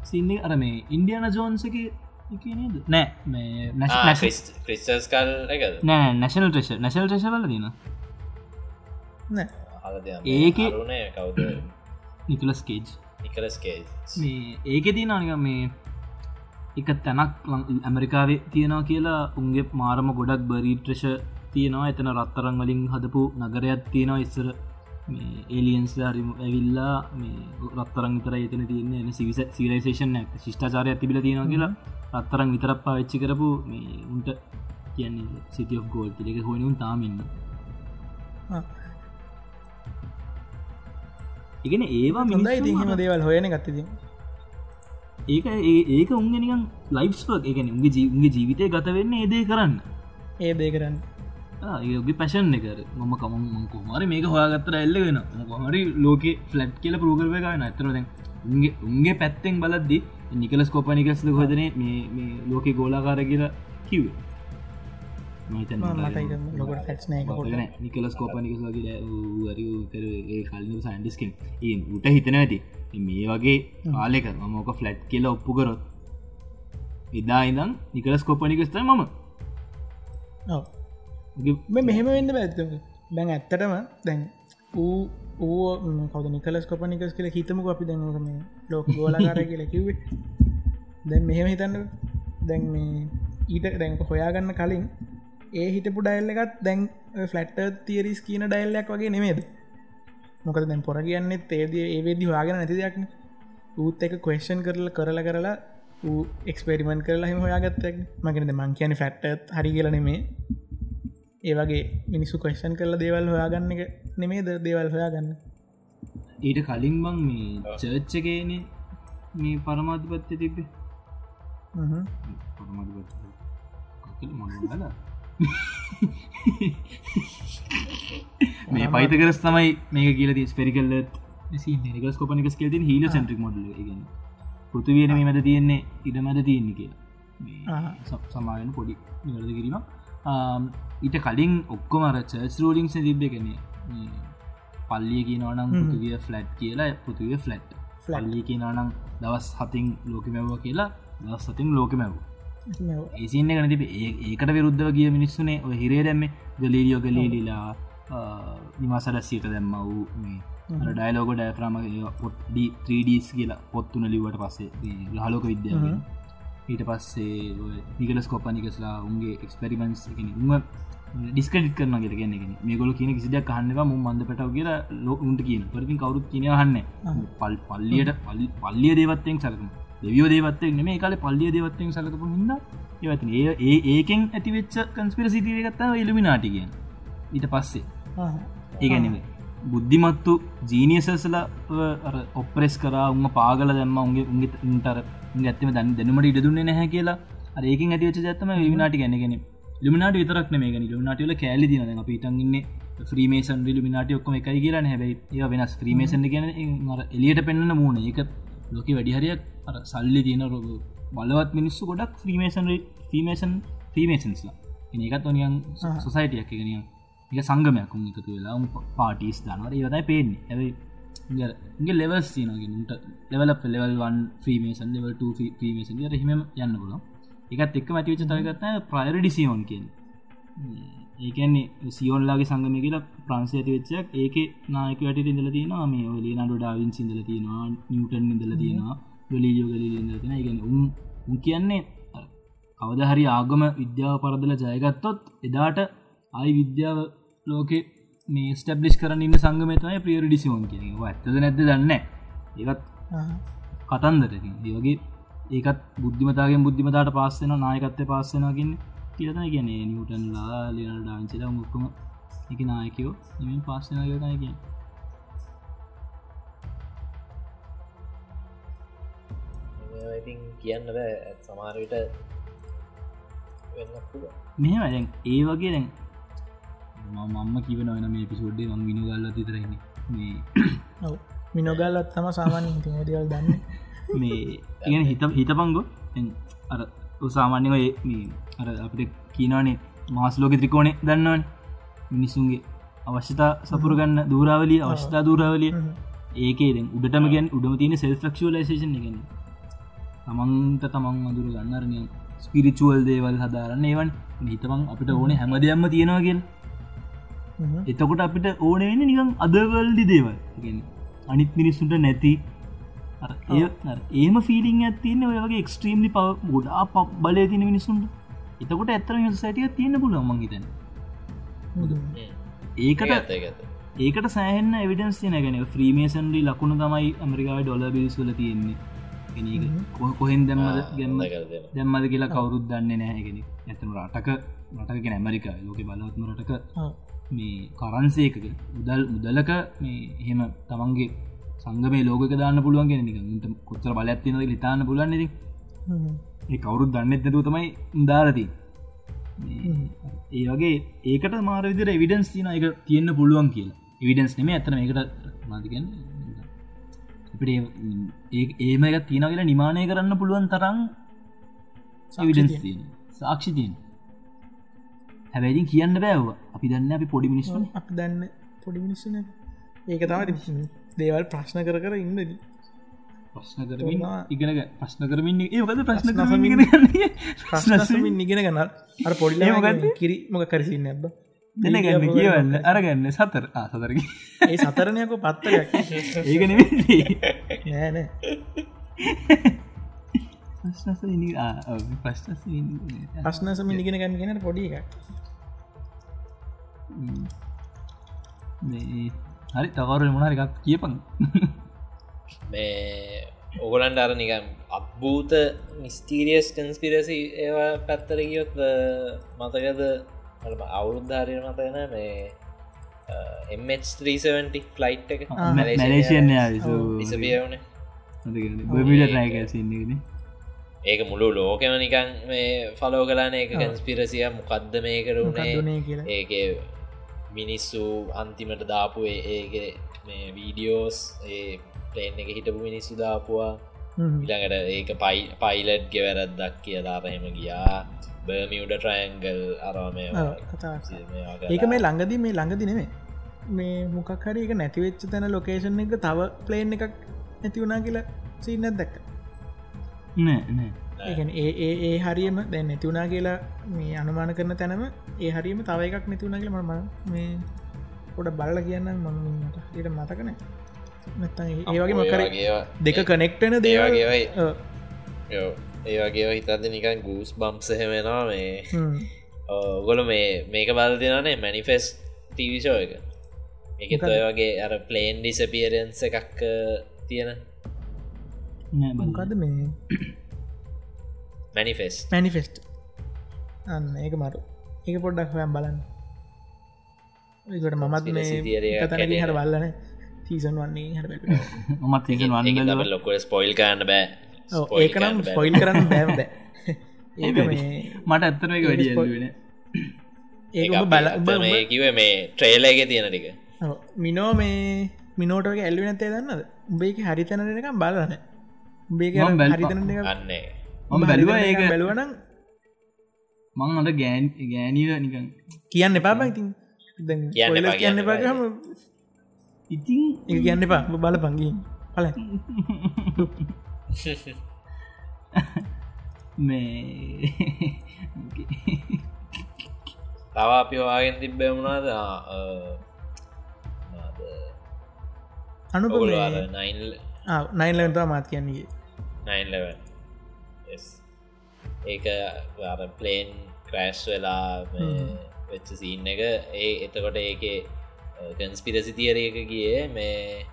සින්න අර මේ ඉන්ඩියන ජෝන්සක නෑ මේ ක්‍රිස්ටස් කල් නෑ නැශනල් ට්‍රෙෂ නැශල් ට්‍රෙෂවල දින නෑ. ඒකේ- නිකලස් කේජ් නිකලස්කේ මේ ඒක ති නානික මේ එක තැනක් ඇමරිකාවේ තියෙනවා කියලා උන්ගේ මාරම ගොඩක් බරීට්‍රශ තියෙනවා. එතන රත්තරං වලින් හදපු නගරයක් තියෙනවා. ඉස්සර ඒලියන්ස් හරිම ඇවිල්ලා මේ රත්තරං විතර එතන තියන්නේ. එන සිවිස සිරේෂන් ශිෂ්ඨාචාරය තිබිල තියෙනවා කියලා රත්තරං විතරක් පාච්චි කරපු මේ උන්ට කියන්නේ සිටිය ගෝල් තිලක හොනුන් තාමින්න ඉගෙන ඒවා මිනිස්සු ඉතිහෙම දේවල් හොයන ගත්තති ඒක ඒක උන්ගෙනිකන් ලයිස්වක් එකන උගේ ජීවගේ ජීවිතය ගත වෙන්න ඒදේ කරන්න. ඒ දේ කරන්න. ඒගේ පැෂන් එකර මම කම කොමරි මේක හොයාගත්තර එල්ල වෙන කොමරි ලෝක ෆලට් කියල පරෝගරව ගන්න ඇතරද උන්ගේ උන්ගේ පැත්තෙන් බලද්දි නිකලස් කෝපනිකස්ල හොදන මේ ලෝක ගෝලාකාර කියලා කිවේ නිකලස් කෝපනිකස් වගේ කර කල්න සයින්ඩිස්කෙන් ඒ උට හිතන ඇති. මේ වගේ ආලෙක මමෝක ෆලට් කියලා ඔප්පු කරොත් එදා ඉදම් නිකලස් කෝපනිකස්තයි මම. මෙහෙම වෙන්න පැත්තුම දැන් ඇත්තටම දැන් ඌ ඌ කවද නිකලස් කොපනිකස් කියල හිතමක අපි දැනම ලෝක ගෝලාකාර කියල කිවේ දැන් මෙහෙම හිතන්න දැන් මේ ඊට දැන්ක හොයාගන්න කලින් ඒ හිටපු ඩයිල්ල එකත් දැන් ෆලට් තිරිස් කියන ඩයිල්ලයක් වගේ නෙමේද? මොකද දැන් පොර කියන්නේ තේද ඒවෙදි හොයාගෙන නැති දෙයක්න ඌත් එක කොේෂන් කරල කරල කරලා එක්ස්පෙරිමෙන්් කරලා හිම හොයාගත්තක් මගෙනද මං කියන ෆැට්ටත් හරි කියලනෙමේ ඒවගේ මිනිස්සු කොේෂන් කරලා දේවල් හොයාගන්න එක නෙමේද දේවල් හොයාගන්න? ඊට කලින් බං මේ චර්ච්චගේන මේ පරමාධිපත්්‍ය තිබ්බේ. හ්ම්. පරමාධිපත්්‍ය. මොනද මේ පයිත කරස් තමයි මේක කියල ස්පෙරිකල්ල නිකස් කොපනිකස් කෙල්ති හිල සැන්ට්‍රික් මොඩල ගෙන පෘතිවයට මේ මැද තියෙන්නේ ඉඩ මැද තියෙන්නේ කියලා. මේ. සප් සමායන පොඩි නිවැරද කිරීම ඊට කලින් ඔක්කොම අර චර්ච් රෝලිින්ස තිබ්බ. කෙනෙ පල්ලිය කියනවනම්. පෘතිවිය ෆලට් කියලා පෘතිවිය ෆලට්. පල්ලිය කියනනම් දවස් හතින් ලෝක මැව්ව කියලා දවස් සතින් ලෝක මැව් ඒසින්න ගන තිබ. ඒකට විරුද්ධව ගිය මිනිස්සුනේ හිරේ දැම්ම. ගලීලියෝ ගලීලිලා නිවාසට සීට දැම්ම වූ මේ ඩයිලෝග ඩෑෆ්‍රම පොට්ඩ 3ඩස් කියලා පොත්තුන ලිවට පස්සේ හලෝක විද්‍යාව. ඊට පස්සේ නිකලස් කොපනිකස්ලා උන්ගේ එක්ස්පෙරිමන්ස් උම ඩිස්කඩික් කරන ගෙන ගෙන මේ ගොල කියන කිසිදයක් කහන්නවා මුම් මන්ද පටව කියලා ලො උන්ට කියන පරතින් කවරුත් කියනහන්න පල් පල්ලියට පල් පල්ලිය දේවත්තයෙන් සලකම දෙවියෝ දේවත්තේ නෙම කාල පල්ලිය දේවත්තයෙන් සලකපු හිද ඒවති ඒ ඒකෙන් ඇතිවෙච්ච කන්ස්පිර සිතියගත්තා ඉල්ිමිනාටිගෙන් ඊට පස්සේ. ඒගැනීම බුද්ධිමත්තු ජීනියසසල ඔප්‍රෙස් කර උම පාගල දැම්ම උන්ගේ උන්ගේ උන්ටර ඇත්තම දැන් දෙනමට ඉඩ දුන්නේ නැහැ කියලා ඒකින් ඇතිවච ඇත්තම විනාටි ගැනගෙන ලිමිනාට විතරක් මේක ලිමිනාටල කෑලි දින. පිටන්ගන්න ්‍රීමේසන් ලිමිනාට ඔක්කම එකයි කියලා හැබයි ඒ වෙනස්. ්‍රීමේසන් ගැන එලියට පෙන්න්න මූුණ. ඒක ලොක වැඩිහරයක් අර සල්ලි තියන රොග බලවත් මිනිස්සු ගොඩක් ්‍රීමේසන් ්‍රීමේෂන් ්‍රීමේෂන්ස්ලා ඒකත් ඔනියන් සොසයිටියක් එකනිය එක සංගමයක් උන් එකතු වෙලා පාටිස් දනවට ඒවතයි පේෙන් ඇයි ගේ ලෙවස් තියනගෙනට ලෙවල ලෙවල්වන් ්‍රීමේෂන් ලෙවල් ්‍රීමේෂන් රහිම යන්න පුල එකත් එක් මැතිවිච තරගත්න ප්‍රයිරඩිසියෝන් කියෙන් ඒකන්නේ සියෝන්ලාගේ සංගම කියලා ප්‍රන්සය ඇති වෙච්චක් ඒක නායක වැට ඉඳල තියෙනවා. මේ ලියනඩු ඩාවින් සිදල තියෙනවා. නිියටන් ඉඳල තියෙනවා. ගලීයෝ ගලී ඉඳලතින ඉගෙන උන් උන් කියන්නේ කවදහරි ආගම විද්‍යාව පරදල ජයගත්තොත් එදාට අයි විද්‍යාව ලෝකෙ මේ ස්ටබ්ලිස් කරන්න ඉන්න සංගමතමයි ප්‍රියරඩිසිෝන් කිය ඇත්තද නැද දන්න ඒත් කතන්දර ඒවගේ ඒකත් බුද්ධිමතාගේ බුද්ධිමතාට පස්සෙන නායකත්වය පස්සෙනකින් කියලත ගැන නිවටන්ලා ලියන ඩාංචිලා මුක්කම එක නායකයෝ. එමින් පස්සනගතයි කිය ඉතින් කියන්න බෑ. සමාරවිට වෙන්න පුළුවන්. මෙහම දැන් ඒ වගේ දැන් මම්ම කිවන වන මේ පිසෝඩ්ඩේ මං විනු ගල්ල තිතරන්නේ මේ මිනොගල්ලත් තම සාමාන්‍ය තිදවල් දන්න. මේ ඉගෙන හිත හිතපංගො. අර සාමාන්‍යව අර අපිට කියනවානේ මාස්ලෝක ත්‍රිකෝණය දන්නවන. මිනිස්සුන්ගේ අවශ්‍යතා සපුරගන්න දූරාවලිය අවශ්‍යතා දූරාවලිය ඒකේ උඩටම ගැන් උඩම තියෙන සෙල් ෆක්ෂලේෂන් එකන තමන්ට තමන් අදුර ගන්නරනය ස්පිරිචුවල් දේවල් හදාරන්න ඒවන්. හිතමන් අපිට ඕනේ හැම දෙයක්ම තියෙනවාගෙන් එතකොට අපිට ඕන වෙන නිකම් අදවල්ඩි දේවල්. අනිත් මිනිස්සුන්ට නැති ඒම ෆිලිං ඇතින්න ඔයගේ එක්ස්ට්‍රීම්ලි පව ගොඩා ප බලය තින මිනිසුන්ට එතකොට ඇත්තර සැටිය තියෙන පුළුවන් මංහිතන ඒකට ඒකට සෑහන්න එවිඩන්ස් තියන ගැන ෆ්‍රීමේසන්ලි ලකුණු තමයි ඇමරිකාව ඩොල බිල්ස්වල තියෙන්නේ. කොහෙන් දැම්මද ගැම්ම දැම්මද කියලා කවුරුත් දන්න නෑගෙන ඇතම රටක රටක ඇමරිකා ලෝක බලවත්ම රටක මේ කරන්සේක මුදල් මුදලක මේ එහෙම තමන්ගේ සංගමේ ලෝක දාන්න පුළුවන් ගෙන නික කොච්චර බලඇත්තින ලිතාන්න පුලන් නෙති ඒ කවුරුත් දන්නෙත් නැතුව තමයි දාරති ඒ වගේ ඒකට මාර විදිර එවිඩන්ස් තින එක තියෙන්න්න පුළුවන් කියලා. එවිඩන්ස් නෙම ඇතන එකට මාතිකෙන් ඒ ඒම එක තියන කියලා නිමානය කරන්න පුළුවන් තරම් විඩන්ස් තියෙන සාක්ෂි තියෙන් හැබැයිතින් කියන්න බෑව අපි දන්න අපි පොඩි මිනිස්සු දන්න පොඩි මිනිස්සුන. ඒක තම දේවල් ප්‍රශ්න කර කර ඉන්නදී. ප්‍රශ්න කරමින් ඉගෙන ප්‍රශ්න කරමින් ඒකද ප්‍රශ්න ප්‍රශ්නසමින් ඉගෙන ගන්න? අර පොඩිල කිරි මොක කරසින්න ඇබ දෙන ගැන්න කියවන්න අරගන්න සතර. සතරක ඒ සතරණයක පත්තර ඒක නෑන ප්‍රශ්නස ඉගෙන ගන්න. ගෙන පොඩි එක හරි තවරු මොනාර එකක් කියපන්. මේ ඔගොලන්ට අර නිකම් අත්භූත මිස්ටීරියස් කන්ස්පිරසි ඒවා පැත්තර ගියොත් මතකද? අවුරුද්ධාරය මතන මේ එම්370 ෆ්ලයිට් එක. මැලේෂන් ඉසබියවන බමිට රෑකසින්නගෙන ඒක මුළු ලෝකෙම නිකන් මේ ෆලෝ කලාන එක කන්ස්පිරසිය මොකක්ද මේ කරුණේ ඒක මිනිස්සු අන්තිමට දාපු ඒක මේ වීඩියෝස් ඒ ප්ලේන් එක හිටපු මිනිස්සු දාපුවා. ඉළඟට ඒක පයි පයිලට් ගෙවැරද්දක් කියලාරහෙම ගියා. බර්මියුඩ ට්‍රයන්ගල් අරමය ඒක මේ ළඟදී මේ ළඟදි නෙමේ මේ මොකක්හරි එක නැතිවෙච්ච තැන ලොකේෂන් එක තව ප්ලේන් එකක් නැති වුණා කියලා සින්නත් දැක්ක ඒ ඒ ඒ හරියම දැන් නැතිවුණා කියලා මේ අනුමාන කරන තැනම ඒ හරිම තව එකක් නැතිවුණා කියලා මම මේ පොඩ බලල කියන්න මට. ඊට මතකනෑ නැත්තන් ඒ වගේ මකර දෙක කනෙක්ටන දේවගේවයි ඒ වගේ හිතද නිකන් ගූස් බම්සහෙමෙනවා මේ. ඔගොල මේ මේක බල දෙනනේ මැනිෆෙස් ටීවිෂෝ එක. එක ඔය වගේ අර ප්ලේන් ඩිසපියරන්ස එකක් තියෙන. මොකද මේ මැනිෆෙස් මැනිෆෙස්ට් අන්න ඒක මරු ඒක පොඩ්ඩක් හොයම් බලන්න. ඒකට මමත් මේ හර බල්ලන සීසන් වන්නේ හට මත් වන්න ලොක ස්පොයිල් කරන්න බෑ. ඒකනම් ස්පොයිල් කරන්න බෑමද ඒක මට ඇත්තර එක වැඩිය ඒක බල මේ කිව මේ ට්‍රේලගේ තියෙන ටික. මිනෝ මේ මිනෝටගේ ඇල්ලි නැතේ දන්නද උබේක හරිතනටකම් බලන්න උබේක හරිතන අන්නේ මම බැලුව ඒක බැලුවනම් මං අට ගෑන් ගෑනීව නිකන් කියන්න එපා ඉතින්. කියන්න එපා, කියන්න කියන්න පාගම ඉතින් ඒ කියන්න එපා. බල පංගී පල මේ තව අපි හවාගෙන් තිබ්බ වුණාද අනුප නයිල් නයින්ලවෙන්වා මාත් කියන්නේ. නයින්ලවන් ඒක ප්ලේන් ක්‍රෑශ් වෙලා වෙච්ච සීන් එක. ඒ එතකොට ඒක කන්ස්පිරසි තියරයක ගිය මේ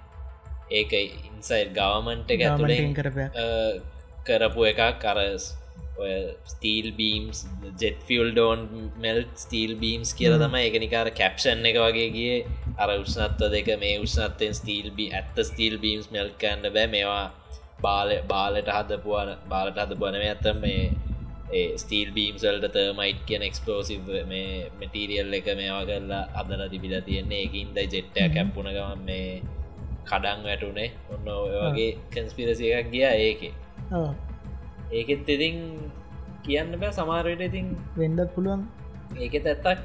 ඒක ඉන්සයිල් ගවමන්ට එක ඇතුළෙන් කරප එකක්. කරස් ඔය steel beams jet fuel don't melt steel beams කියල තම එකනිකාර කැප්ෂන් එක වගේ ගිය. අර උෂ්නත්ව දෙක මේ උෂ්නත්තෙන් ස්ටීල් බි ඇත්ත ස්ටීල් බීම්ස් මෙල් කන්න බෑ. මේවා බාල බාලට හදපුුවන බාලට හද බනව ඇත්තම් මේ ස්ටීල් බීම්සල්ට තර්මයිට් කියන එක්ස්පලෝසිව් මේ මටිරියල් එක මේවා කරලා අදල තිබිල තියෙන්නේ. එකින්ද ජෙට්ටය කැප්පුුණ ගමන් මේ කඩං වැටුනේ ඔන්න වගේ කන්ස්පිරසිය එකක් ගිය ඒක. ඒකෙත් ඉතින් කියන්න බෑ. සමාරයට ඉතින් වෙන්ඩත් පුළුවන්. ඒක ඇත්තක්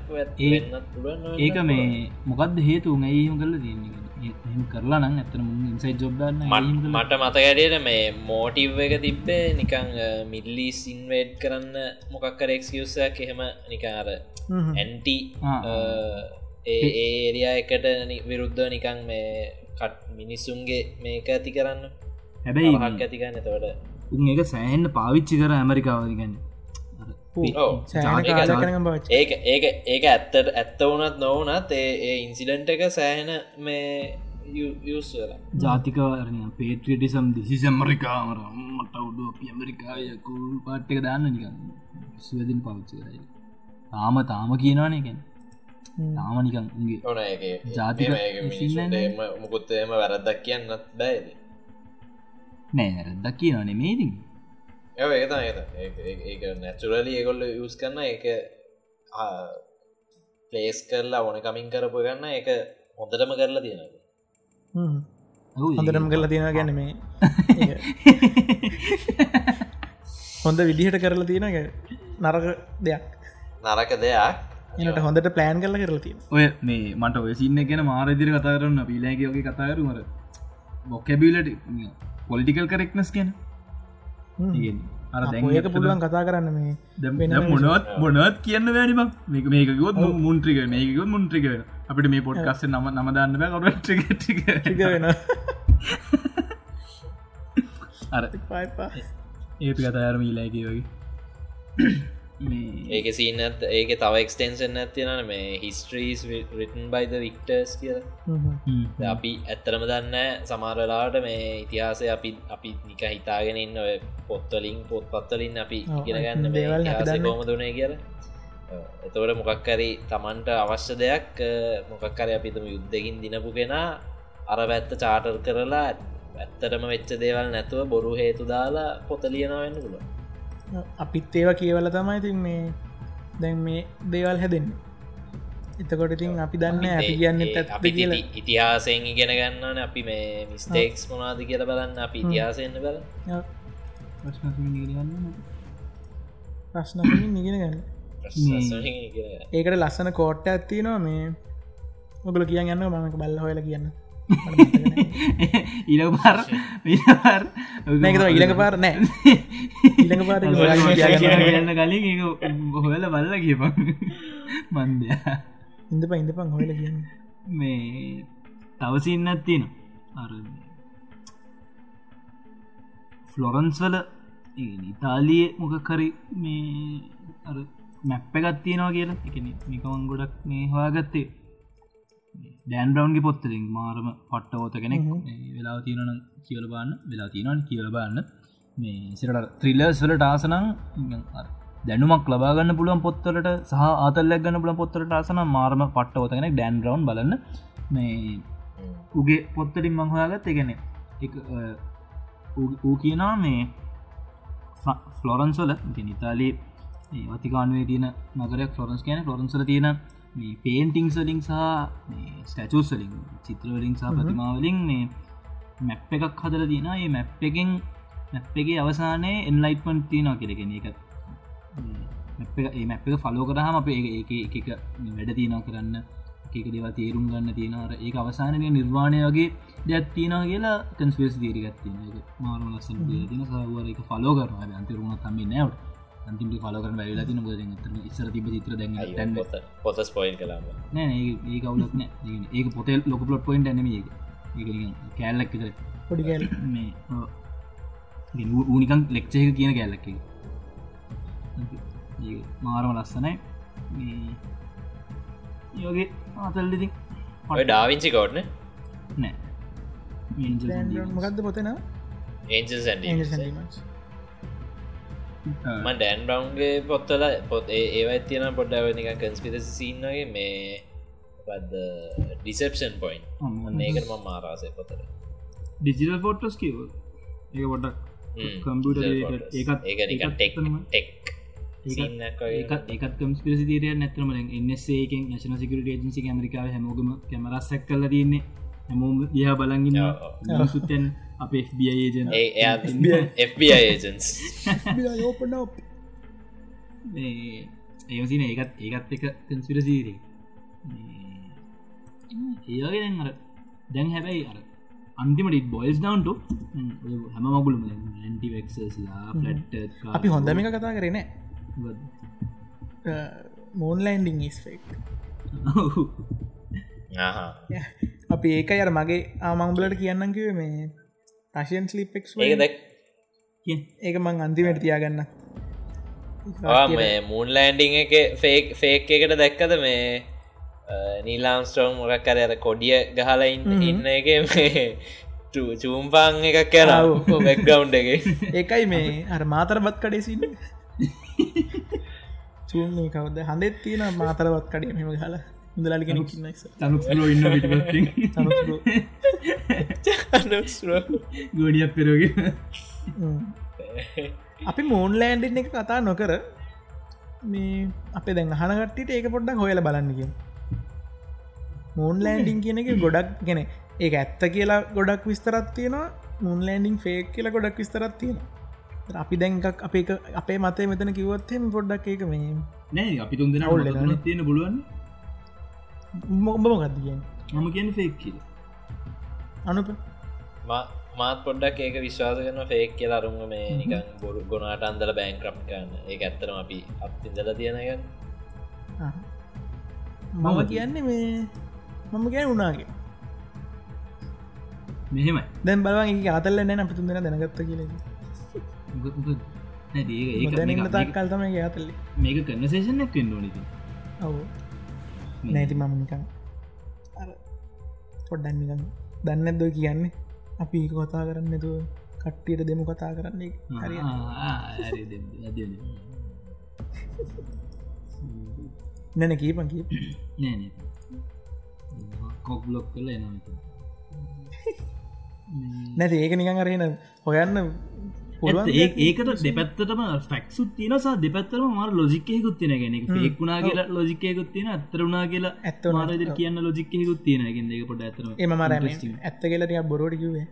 ඒක මේ මොකක්ද හේතු ඇයිම කල දන්න කරලා නං ඇතන ඉන්සයි ජොබ්දන්න මට මතකැඩට මේ මෝටිව් එක තිබ්බේ නිකං මිල්ලි සින්වේඩ් කරන්න මොකක්කර එක්ස්කියසයක් එහෙම නිකාර ඇන්ටි ඒ ඒරියා එකට විරුද්ධ නිකං මේ කට් මිනිස්සුන්ගේ මේක ඇති කරන්න. හැබැයි ඇතිකන්න තවට උන් එක සෑහෙන්ට පාවිච්චි කර ඇමරිකාවදිගන්න ඒක බච් ඒක ඒක ඒක ඇත්තට ඇත්ත වනත් නොවනත් ඒ ඒ ඉන්සිඩන්ට එක සෑහෙන මේ යස් වෙලා. ජාතිකවරණය පේට්‍රියටිසම් දිසි සැමරිකාමර මට උඩු අපි ඇමරිකායකු පාට්ටක දාන්න නිකන්. ස්වදින් පවිච්චි කරයි තාම තාම කියනවාන එකෙන් තාම නිකන් උගේ ඕන ඒක. ජාතික මුකුත් එම වැරද්දක් කියන්නත් බෑද නෑ නැරදක් කියනවාන මේතින් ඒ ඒක ඒක නැචුරලි ඒගොල්ල යස් කරන්න ඒක පලේස් කරලා ඕන කමින් කරපු ගන්න එක හොඳටම කරලා තියෙනද හොඳටම කරලා තියෙන ගැන මේ හොඳ විදිහට කරලා තියෙන එක නරක දෙයක්. නරක දෙයක්. එනට හොඳට ප්ලෑන් කරල කරලා තියෙන ඔය මේ මට ඔය සින්න ගැන මාරදිර කතා කරන්න පිලාගගේ කතාකරු මර බොක්කැබිලට පොලිටිකල් කරෙක්නස් කියන ඒක පුළුවන් කතා කරන්න මේ වෙන මොනවත් මොනවත් කියන්න වැනිම මේක මේකකොත් මුන්ත්‍රික මේකකොත් මුන්ත්‍රික අපිට මේ පොඩ්කස්ස නම නමදන්න බෑ කරුටික ටික වෙන අර පයිපා. ඒපි කතාරම ඊලාගේ වගේ ඒක සිීනත් ඒක තව එක්ස්ටේන්සන් ඇතියන මේ හිස්ට්‍රීස් රිටන් බයිද වික්ටර්ස් කියල. අපි ඇත්තරම දන්න සමාරලාට මේ ඉතිහාසය අපි අපි නික හිතාගෙන ඉන්න ඔය පොත්තලින් පොත් පත්තලින් අපි ඉගෙනගන්න දේවල් අපි ඉතිහාසය දන්නේ. කෝම දුනේ කියල. එතවට මොකක්කරි තමන්ට අවශ්‍ය දෙයක් මොකක්කර අපිතම යුද්ධකින් දිනපු කෙනා අර පැත්ත චාටර් කරලා ඇත්තටම වෙච්ච දේවල් නැතුව බොරු හේතු දාලා පොතලියනවෙන්න පුල අපිත් ඒවා කියවල තමයි ඉතින් මේ දැන් මේ දේවල් හැදෙන්න. එතකොට ඉතින් අපි දන්න අපි කියන්න අපි කියලා. ඉතිහාසයෙන් ඉගෙන ගන්නන අපි මේ මිස්ටේක්ස් මොනාද කියල බලන්න. අපි ඉතිහාසයන්න බල ප්‍රශ්නකින් නිගෙන ගන්න ඒකට ලස්සන කෝට්ට ඇත්තිනවා මේ ඔගල කියන්න යන්න මමක බල්ල හොල කියන්න ඉල පර විර මේක ඉළඟ පාර නෑ. ඉළඟ පාර කියන්න කලින් ඒ හොල බල්ල කියපන්. මන්දය. ඉඳප ඉඳපන් හොල කියන්න. මේ තවසින්න ඇත්තින අර ෆ්ලොරන්ස් වල ඉතාලිය මොකකරි මේ අර මැප්ප ගත්තියනවා කියලා. එක මිකවන් ගොඩක් මේ හොයාගත්තේ ඩෑන් බ්‍රවන්ගේ පොත්තරින් මාරම පට්ටවෝත කෙනෙක් වෙලා තියෙනන කියල බාන්න වෙලා තියෙනවන් කියල බාන්න මේ සිරට ත්‍රිල්ලස් වලට ආසනං දැනුමක් ලබාගන්න පුළුවන් පොත්තලට සහ ආතල්ලක් ගන්න පුලන් පොත්තලට ආසන මාරම පට්ටවතගෙනෙක් ඩෑන් රවන්් බලන්න. මේ උගේ පොත්තරින් මංහොයාගත් එකනෙ ඌ කියනවා මේ ෆ්ලොරන්ස්වල ඉතාලී වතිකානුවේ තියෙන නගරයක් ෆලොරන්ස් කියන ෆලොරන්සල තියෙන මේ පේන්ටිං සලින් සහ ස්ටචූසලින් චිත්‍රවලින් සහ ප්‍රතිමාවලින් මේ මැප් එකක් හදල තියෙන ඒ මැප් එකෙන් මැප් එක අවසානය එන්ලයිට්මන් තියෙනවා කෙරගෙන එක ඒ මැප් එක ෆලෝ කරහම අප ඒ එක වැඩ තියනවා කරන්න. එක දෙව තේරුම් ගන්න තියෙනවර ඒ අවසානය නිර්වාණය වගේ දෙයක් තියෙනවා කියලා කන්ස්පේස් දීරගත් තියෙන මාරු ලස්සන තින සවර එක ෆලෝ කරන අන්තරුණ තම්මි නැවට අන්තිම ෆලෝ කරන වැලා තින ද ඉස්සර තිබ චිත්‍ර දැන් පොත ස්පොයිල් කලාම නෑ ඒ කවුලක් නෑ. ඒක පොතේ ලොක පලොට් පොයින්ට ඇනම ඒ කෑල්ලක් විතර පොඩි කෑල් මේ ඌනිකන් ලෙක්්චයක කියන කෑල්ලක් මාරම ලස්සනයි. යෝගේ ආතල්ලිති ඔය ඩාවිංචි කෝට්න නෑ? මොකක්ද පොතෙන සැන්ඩීමස් ම ඩැන් බ්‍රවන්ගේ පොත්තල පොත් ඒව තියන පොඩ්ඩව නික කන්ස්පිරසි සින්නගේ මේ පද ඩිසප්ෂන් පොයින් ඔන්න ඒකට ම මාරාසය පොතර ඩිජිටල් ෆෝටස් කිව ඒ පොඩක් කම්පියුටර් ඒකත් ඒක නික ටෙක් ටෙක් ඒකත් කම්ස්පිරසි තීරය නැතරම එන්නසේකෙන් නශන සිකට ජන්සි ඇමරිකාව හැමෝගම කැමරස්සැක් කල තියන්නේ. හැමෝම දිහ බලගන්න සුත්තැන් අප FBI ඒජන් FBI ඒජන්ස් ඕපන ඒසින ඒකත් ඒකත් එක කන්ස්පිරසීරේ ඒවගේ අර දැන් හැබැයි අර අන්තිමට බොයිස් ඩවන්ට හැම මගුලම ඇන්ටිවෙක්සස්ලා ෆලට් අපි හොඳම එක කතා කරන මෝන්ලන්ඩිං ස්ෆෙක් අපි ඒක අර මගේ ආමංබලට කියන්නම් කිව මේ රශයන් ස්ලිපෙක් ඒක මං අන්තිමට තියාගන්න. මේ මූන් ලෑන්ඩිං එක ෆේක් ෆේක් එකට දැක්කද මේ නීලාම්ස්ටෝම් මොකක් කර අර කොඩිය ගහලයින් ඉන්න එක මේ චූම්පාං එකක් කැරව බැක්ගවන්් එක. ඒකයි මේ අර මාතරබත් කඩේ සින්න චූම් කවද? හඳෙත් තියෙන මාතරවත් කඩේ මෙම හලා ඉඳලාලි කෙනෙක් තනුලෝ ඉන්න ගොඩියක් පෙරෝගෙන අපි මෝන් ලෑන්ඩින් එක කතා නොකර මේ අපේ දැන් අහනගට්ටිට ඒක පොඩ්ඩක් හොයල බලන්නක මෝන් ලෑන්ඩිං කියන එක ගොඩක් ගෙන ඒ ඇත්ත කියලා ගොඩක් විස්තරත් තියෙනවා. මුන් ලෑන්ඩිං ෆේක් කියලා ගොඩක් විස්තරත් තියෙන අපි දැන්කක් අපේ අපේ මතය මෙතන කිවොත්හෙම පොඩ්ඩක් ඒක මේ නෑ අපි තුන් දෙෙන ඔල්ල තියෙන පුළුවන් මොඹ මොකක්ද කියෙන් මම කියන ෆෙක් කියල. අනුප? මාත් පොඩ්ඩක් ඒක විශ්වාස කරන ෆේක් කියලා අරුම මේ නිකන් බොරු ගොනාට අන්දල බෑන් ක්‍රප් කරන්න. ඒ ඇත්තරම අපි අපතිදල තියෙනග මම කියන්නේ මේ මම ගැන උනාගේ. මෙහෙමයි. දැන් බලවන් ඒ අතල්ල නෑ අප තුන්දෙන දැනගත්ත කියල දැනන්න තක්කල් තම ඇතල්ල මේක කන්නසේෂනක් වෙන්න ඕනති ඔවු නැති මම නිකන් පොඩ්ඩන් නිකන් දන්නත්ද කියන්නේ? අපි කතා කරන්න තු කට්ටියට දෙමු කතා කරන්නේ හරි. නැන කීපන් කී නෑ කොක්්ලොක් කල එනවා නැති ඒක නිකන් අරහෙන හොයන්න ඒකට දෙපැත්තටම ෆැක්සුත් තියනසා දෙපැත්තරම මාර ලොජික්කයකුත් තින ගෙන ෙක්ුණා කියලා ලොජිකයකුත් තියෙන ඇත්තරුණා කියලා ඇත්ත මාරද කියන්න ලොජික්කයකුත් තියෙන ගෙන් දෙක පොට ඇතර එම මර ඇත්ත කියලටිය බොරෝඩ කිවේ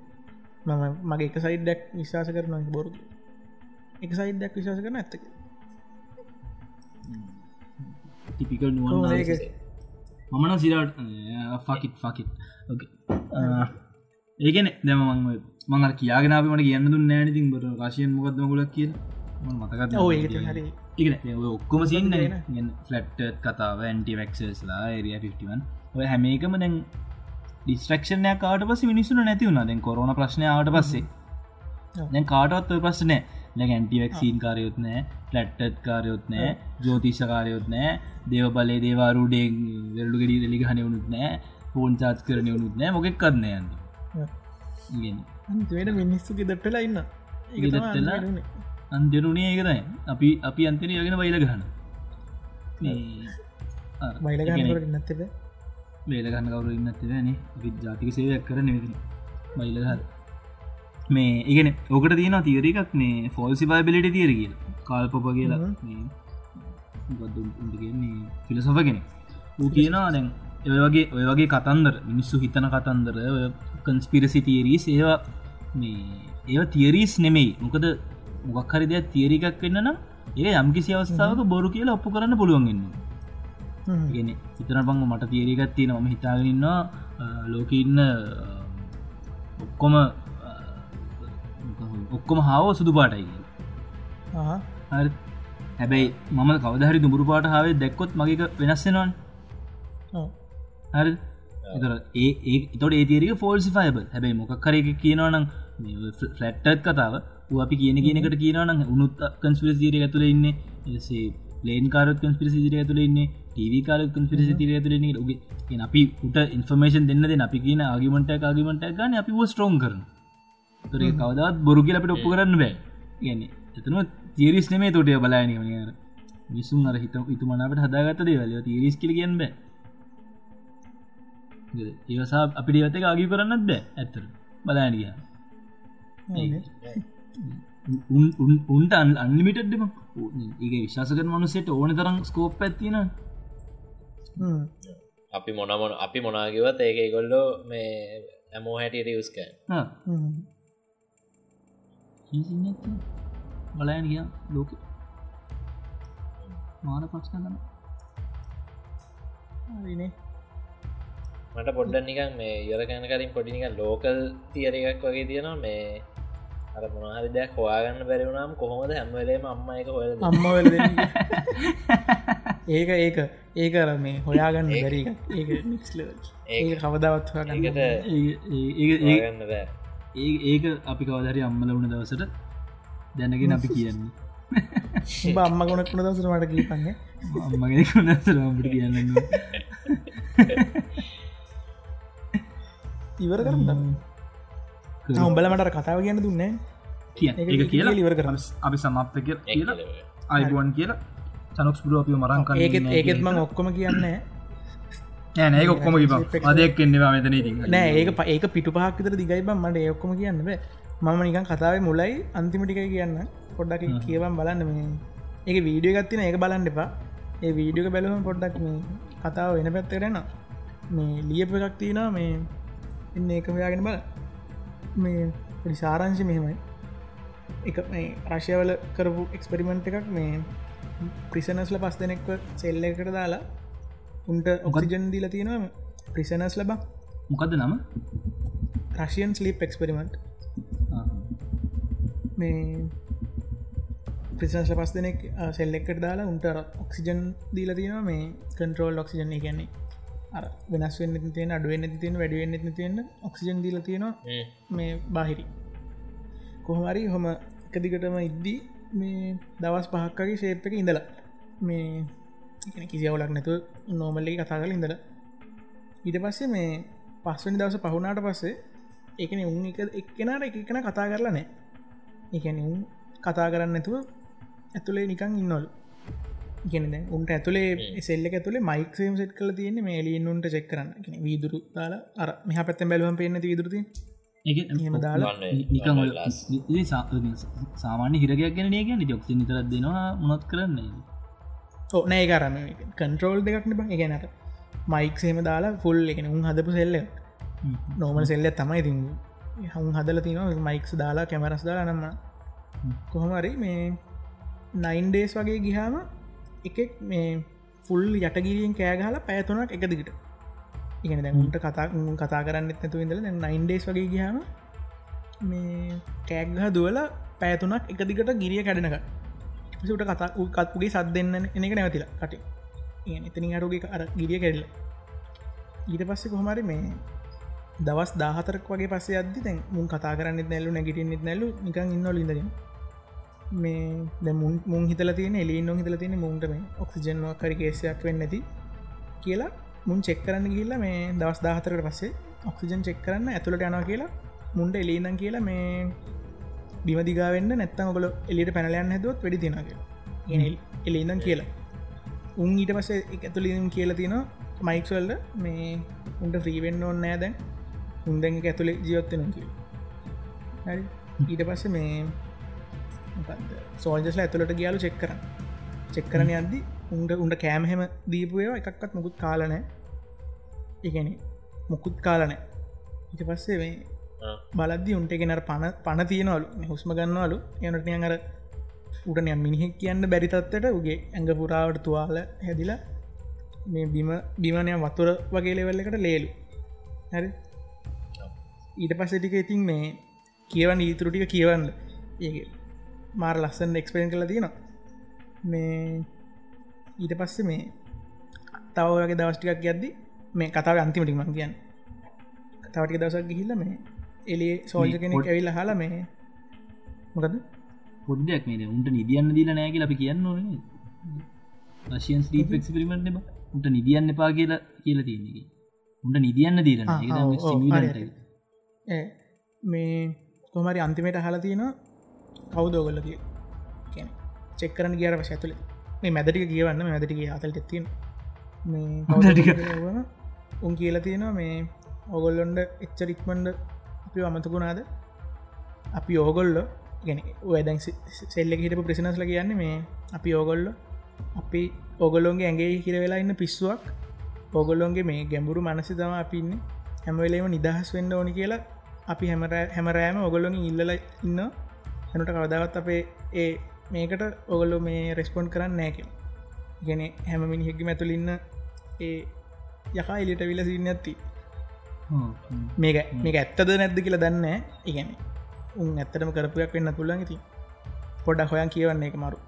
මම මගේ එක සයිඩ්ඩක් විශවාස කරන බොරු එක සයිඩ්ඩක් විශවාස කරන ඇත්තක ටිපිකල් නුවන් මමන සිරට ෆකිත් ෆකිත් ඒකන දැම මං මඟ කියාගෙනාවමට කියන්න දුන්න නෑනතින් බර රශයන් මොකක්ද ගොලක් කිය මතකත් ඔක්කොම සින්න ෆලට් කතාව ඇන්ටිවක්සස්ලා ඒරිය 51 ඔය හැම එකම දැන් ඩිස්ට්‍රක්ෂණය කාට පස මිනිසුන නැති වුණ. දැන් කොරන ප්‍රශ්නයාවට පස්සේ. දැන් කාටවත් ඔය ප්‍රශ්නය දැ ඇන්ටිවක්සීන් කාරයොත් නෑ. ෆලට්ටත් කාරයොත් නෑ. ජෝතිෂකාරයොත් නෑ. දේව බලේ දේවාරුඩේ වෙරඩු ගෙඩි දෙලි හන වුණුත් නෑ. ෆෝන් චාත් කරන වුණුත් නෑ. මොකෙක් කරන්න යන්න අන්තිවට මිනිස්සු ගෙදටලා ඉන්න. අන්දරුණේ ඒකරයි අපි අපි අන්තන යගෙන වයිල ගහන. නැතද වේල ගන්න කවරු ඉන්නත්තදන ජාතික සේවයක් කර නවිදින බයිලහර මේ ඉගෙන ඕකට තියෙන තීරකක් මේ ෆෝල්සි බයිබිලිට තියර කියල. කාල්පප කියලා. කියන්නේ ෆිලසොෆගෙන ඌ කියනවා දැන් ඔය වගේ ඔය වගේ කතන්දර මිනිස්සු හිතන කතන්දර කන්ස්පිරසි තීරී ඒවා මේ ඒව තියරීස් නෙමෙයි. මොකද මොකක් හරි දෙයක් තියරිකක් වෙන්න නම් ඒ යම්කිසි අවස්ථාවක බොරු කියලා ඔප්පු කරන්න පුළුවන්ගන්න ගෙන සිතන පංග මට තියරිකත් තියෙන ම හිතාගන්නවා ලෝක ඉන්න ඔක්කොම ඔක්කොම හාව සුදු පාටයි හැබැයි මම කවදහරි දුමුරු පාට හාවේ දැක්කොත් මගේක වෙනස්සෙනවන් හරි? ඒ තොට ඒතිරක ෆෝල්සි ෆයිබ හැබැයි මොකක් කරක කියනවනම් ෆලට්ටත් කතාව අපි කියන කියනකට කියනවන උනුත් කන්ස්පිරසිීරය ඇතුළ ඉන්න එසේ ලේන් කාරත් කන්ස්පිරසිීරය ඇතුළ ඉන්න ටව කාර කන්ස්පිරසිීරය ඇතුළ ගේ අපි උට ඉන්ෆර්මේෂන් දෙන්න දෙ අපි කියන ආගිමට ආගිමට ගන්න අපි ස්ට්‍රෝන් කරන තොර කවදත් බොරු කියල අපට ඔප්පු කරන්න බෑ. ගැන්නේ එතනම තිරිස් නෙමේ තොටය බලායන මිසුන් අර හිත ඉතුමනාට හදාගත දේවල. තිරිස් කල කියන්න බෑ ඒවසා අපිට ඇත ආගි කරන්නත් බෑ ඇත්තර බලානිය උන්ට අන්ලිමිටඩ්ම ඒ විශාසකර මනුසට ඕන තරම් ස්කෝප් ඇත්තින අපි මොනමොන අපි මොනාගවත් ඒක ගොල්ලෝ මේ ඇමෝ හැටියට යස්ක බලයන් ගිය. ලෝක. මාර පක්ෂ කන්න මට පොඩ්ඩ නිකන් මේ යොරකැන කරින් පොඩිනික ලෝකල් තියර එකක් වගේ තියෙනවා. මේ අර මොනහරි දෙයක් හොයාගන්න බැරිවුණම් කොහොමද හැම්වලේම අම්ම එක හොල අම්ම ඒක ඒක ඒක අර මේ හොයාගන්න බැරි ඒක කවදාවත් හොයාගන්න ඒකට ගන්න බෑ. ඒ ඒක අපි කවදරි අම්මල වුණ දවසට දැනගෙන අපි කියන්නේ. උඹ අම්ම ගොනක් වුණ දසර මට කීපන්න අම්මගෙන කොනතරට කියන්න ඉවර කරන්න උඹල මට කතාව කියන්න දුන්නේ කිය කියලා? ඉවර කරන්න. අපි සමප්ත කිය කියලා? අයිබුවන් කියලා? චනොක්ස් පුරුව අපි මරංකන්න ඒකෙත් ඒකෙත් මං ඔක්කොම කියන්න නෑ. ඔක්කොම කිප අදයක් එන්නවා මෙතන ඉතින්. නෑ ඒක ඒක පිටු පහක් විතර දිගයි බම් මට ඒ ඔක්කොම කියන්න බෑ. මම නිකන් කතාව මුලයි අන්තිමටිකයි කියන්න. පොඩ්ඩක් කියවම් බලන්න මේ. ඒක වීඩියෝ ගත්තින ඒක බලන්න එපා. ඒ වීඩියක බැලුවම පොඩ්ඩක් මේ කතාව වෙන පැත්තරෙන මේ ලියප එකක් තියෙනවා මේ ඉන්න ඒක හොයාගෙන බල මේ පොඩි සාරංශි මෙහෙමයි. එක මේ රශයවල කරපු එක්ස්පෙරිමෙන්ට් එකක් මේ ප්‍රිසනස්ල පස් දෙනෙක්ව සෙල්ල එකට දාලා උන්ට ඔක්සිජන් දීල තියෙනවා ප්‍රිසනස් ලබ මොකද නම? රශයන් ස්ලිප් එක්ස්පෙරිමෙන්ට් මේ ප්‍රිසනස්ල පස් දෙනෙක් සෙල්ලෙක්කට දාලා උන්ට ඔක්සිජන් දීල තියෙනවා. මේ කන්ට්‍රෝල් ඔක්සිජන් කියන්නේ වෙනස් වෙන්න තියෙන අඩුවෙන් තියෙන වැඩුවෙන් තියෙන ඔක්සිජන් දීල තියෙනවා මේ බාහිරි කොහමරි හොම එකදිකටම ඉද්දී මේ දවස් පහක්කගේ ශේප් එක ඉඳලා මේ කිසිවලක් නැතු නෝමල්ලි කතා කල ඉඳලා. ඊට පස්සේ මේ පස්වනි දවස පහුනාට පස්සේ එකන උන් එක එක්කෙනට එකන කතා කරලා නෑ එකන උන් කතා කරන්න ඇතුව ඇතුළේ නිකං ඉන්නොල් ගෙනද උන්ට ඇතුළේ සෙල්ල ඇතුළේ මයික්සේම් සෙට් කල තියෙන මේ ලියන්නුන්ට චෙක් කරන්න. වීදුරු දාලා අර මෙහ පැත්තෙන් බැලුවම් පේන්න විදුරති එහෙම දාලා නිකන් ඔය ඉතින් සා- සාමාන්‍ය හිරගයක් ගැන නිය ගැන ජොක්ති නිතරත් දෙනවා මොනොත් කරන්නේ ඕ නෑ කරම කන්ට්‍රෝල් දෙකක් නිබ එකනට මයික්සේම දාලා ෆුල් එකන උන් හදපු සෙල්ල නෝමල් සෙල්ල තමයි ඉතින් හුන් හදල තින මයික්ස් දාලා කැමරස් දාලා නම්ම කොහොමරි මේ නයින් ඩේස් වගේ ගිහාම එකෙක් මේ ෆුල් යටගිරියෙන් කෑගහලා පැතුනක් එක දිගට. ඉගෙන දැන්ට කතා උන් කතා කරන්න නැතු ඉදල නයින් ඩේස් වගේ ගිහාම මේ කෑග්ගහ දුවල පැතුනක් එක දිගට ගිරිය කැඩෙනක පිසුට කතා කත්පුගේ සත් දෙන්න එන එක නැවතිලා කට. එතනින් අරුගේ අර ගිරිය කැඩල. ඊට පස්සේ කොහමරි මේ දවස් දාහතරක් වගේ පස්සේ අද දැන් මුන් කතා කරන්න නැල්ලු නැගිටන්නෙත් නැල්ලු නිකන් ඉන්නවල ඉඳගෙන. මේ දැමුන් මුන් හිතල තියෙන එලින් හිතල තියෙන මුන්ට මේ ඔක්සිජන්වා කරි කේසයක් වෙන්න ඇති කියලා මුන් චෙක් කරන්න ගිල්ල මේ දවස් දාහතරට පස්සේ ඔක්සිජන් චෙක් කරන්න ඇතුළට යනවා කියලා මුන්ට එලීදන් කියලා මේ බිමදිගාවෙන්න නැත්තම් ඔගල එලිට පැනලයන් හැදුවත් වැඩි තිනගේ එලීදන් කියලා. උන් ඊට පස්සේ ඇතුලින් කියලා තියෙනවා මයික්වල්ල මේ උන්ට ්‍රීවෙන්න ඕන්න නෑ දැන්. උන්දැන් ඇතුළේ ජීවත්වෙන කිය හරි. ඊට පස්සේ මේ සෝල්ජස්ල ඇතුළට ගියාලු චෙක් කරන්න. චෙක් කරන අද්දි උන්ට උන්ට කෑමහෙම දීපුයවා එකක්වත් මුකුත් කාලනෑ එකන මුකුත් කාලනෑ ඉට පස්සේ මේ බලද්දි උන්ට ගෙනර පණ පණ තියනවලු. හුස්ම ගන්නවලු. එනට අර උටනය මිනිහෙක් කියන්න බැරිතත්වට උගේ ඇඟ පුරාවට තුවාල හැදිලා මේ බිම බිමනය වතුර වගේ ලෙවල්ල එකට ලේලු. හරි? ඊට පස්ස ටික ඉතින් මේ කියවන්න ඊතුරටික කියවන්න. ඒ මාර ලස්සන් එක්ස්පේන් කළ තියෙනවා. මේ ඊට පස්සේ මේ තවගේ දවස්ටිකක් ගැද්දි මේ කතාව අන්තිමටි මං කියන්න. තවටික දවසක් ගිහිල්ල මේ එලිය සෝල්ජ කෙනෙක් ඇවිල්ල හලා මේ මොකද පොඩ්ඩක් මේ උන්ට නිදියන්න දීල නෑගල අපි කියන්න ඕන රශයන් ස්ලීප එක්ස්පිරිමෙන්ට් උන්ට නිදියන්න එපා කියලා කියලා තියන්නේ උන්ට නිදියන්න දීලන මේ කොමරි අන්තිමට හලා තියෙනවා කවුදෝගල්ල කිය කියන චෙක්කරන ගියර පශ ඇතුළ මේ මැදටික කියවන්න මැදටික අතල් කියවන උන් කියල තියෙනවා මේ ඔගොල්ලොන්ඩ එච්චරික්මන්ඩ අපි අමතකුණාද? අපි ඕගොල්ල ගැන ඔයදැන් සෙල්ල හිටපු ප්‍රසිනස්ල කියන්නේ මේ අපි ඕගොල්ල අපි ඔගොල්ලොන්ගේ ඇගේ හිර වෙලා ඉන්න පිස්සුවක්. ඔගොල්ලොන්ගේ මේ ගැඹුරු මනසි තම අපින්න හැමවෙලේම නිදහස් වෙන්න ඕනි කියලා අපි හැමර හැමරෑම ඔගොල්ලොන් ඉල්ලල ඉන්න හැනට කවදාවත් අපේ ඒ මේකට ඔගොල්ලො මේ රෙස්පොන්් කරන්න නෑකෙන ගැන හැම මිනිහෙක්ගි ඇතුලින්න ඒ යකා එලිට විල සින්න ඇත්ති. මේක මේක ඇත්තද නැද්ද කියලා දන්න ඉගැන උන් ඇත්තටම කරපුයක් වෙන්න පුල්ලන් ඉති පොඩක් හොයන් කියවන්නේ එක මරු.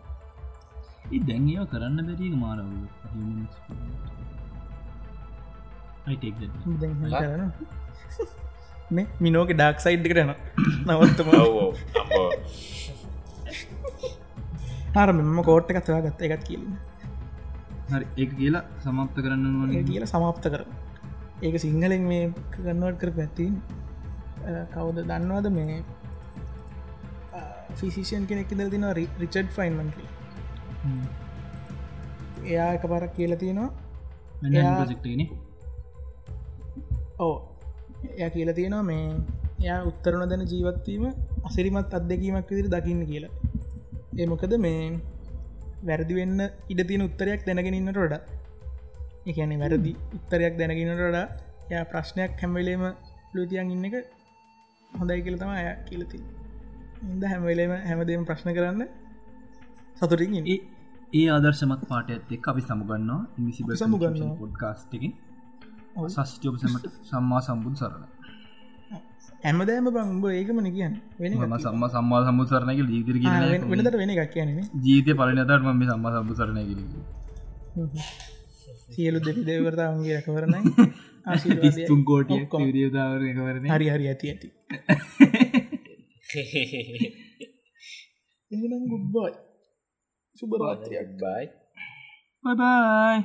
ඒ දැන් ඒව කරන්න බැරික මාරව. මේ මිනෝක ඩක් සයිඩ් කරන නවත්තම හර මෙම කෝට්ට එකත්වා ගත්ත එකත් කියලන්න හරි ඒ කියලා සමප්ත කරන්න කියල සමාප්ත කර ඒක සිංහලෙන් මේ ගන්නවට කර පැත්තින් කවුද දන්නවාද මේ ෆිසිෂන් කෙනෙක් ඉදල් තින රිචඩ් ෆයින්මන්ට එයා එක පරක් කියලා තියෙනවා. ඕ එය කියල තියෙනවා මේ එයා උත්තරන දැන ජීවත්වීම අසිරිමත් අත්දැකීමක් විදිරි දකින්න කියලා ඒමොකද මේ වැරදි වෙන්න ඉඩ තියෙන උත්තරයක් දැනගෙනන්නට ොඩ එකන වැරදි උත්තරයක් දැනගෙනට ොඩා ය ප්‍රශ්නයක් හැම්වෙලේම ලුතියන් ඉන්න එක හොඳයි කියල තම අය කියලති ඉද හැමවෙලේම හැමදේම ප්‍රශ්න කරන්න ඉන්න. ඒ ආදර්ශමත් පාට ඇත්තෙක් අපි සමුගන්නවා. ඉනිසිබ සමුගන්නවා. පොඩ්කාස්ටකින් ඔව්. සස්ටියෝපසමට සම්මා සම්බුදු සරණ හැමදෑම බංඹ ඒකමන කියන්න. වෙන සම්ම සම්මා සම්බු සරණක ජීතර වෙනට වෙන එකක් කියන්නේ ජීතය පලනතට ම සම්මා සම්බු සරණ කිර සියලු දෙවි දෙවරතාවන්ගේ රැකවරණයි. තිස්තුන් කෝටිය ඔක්කොම. විරියදාවරකවරන හරි හරි ඇති ඇති. එනම් ගුබ්බයි සුබරාත්‍රයක් බයි බයි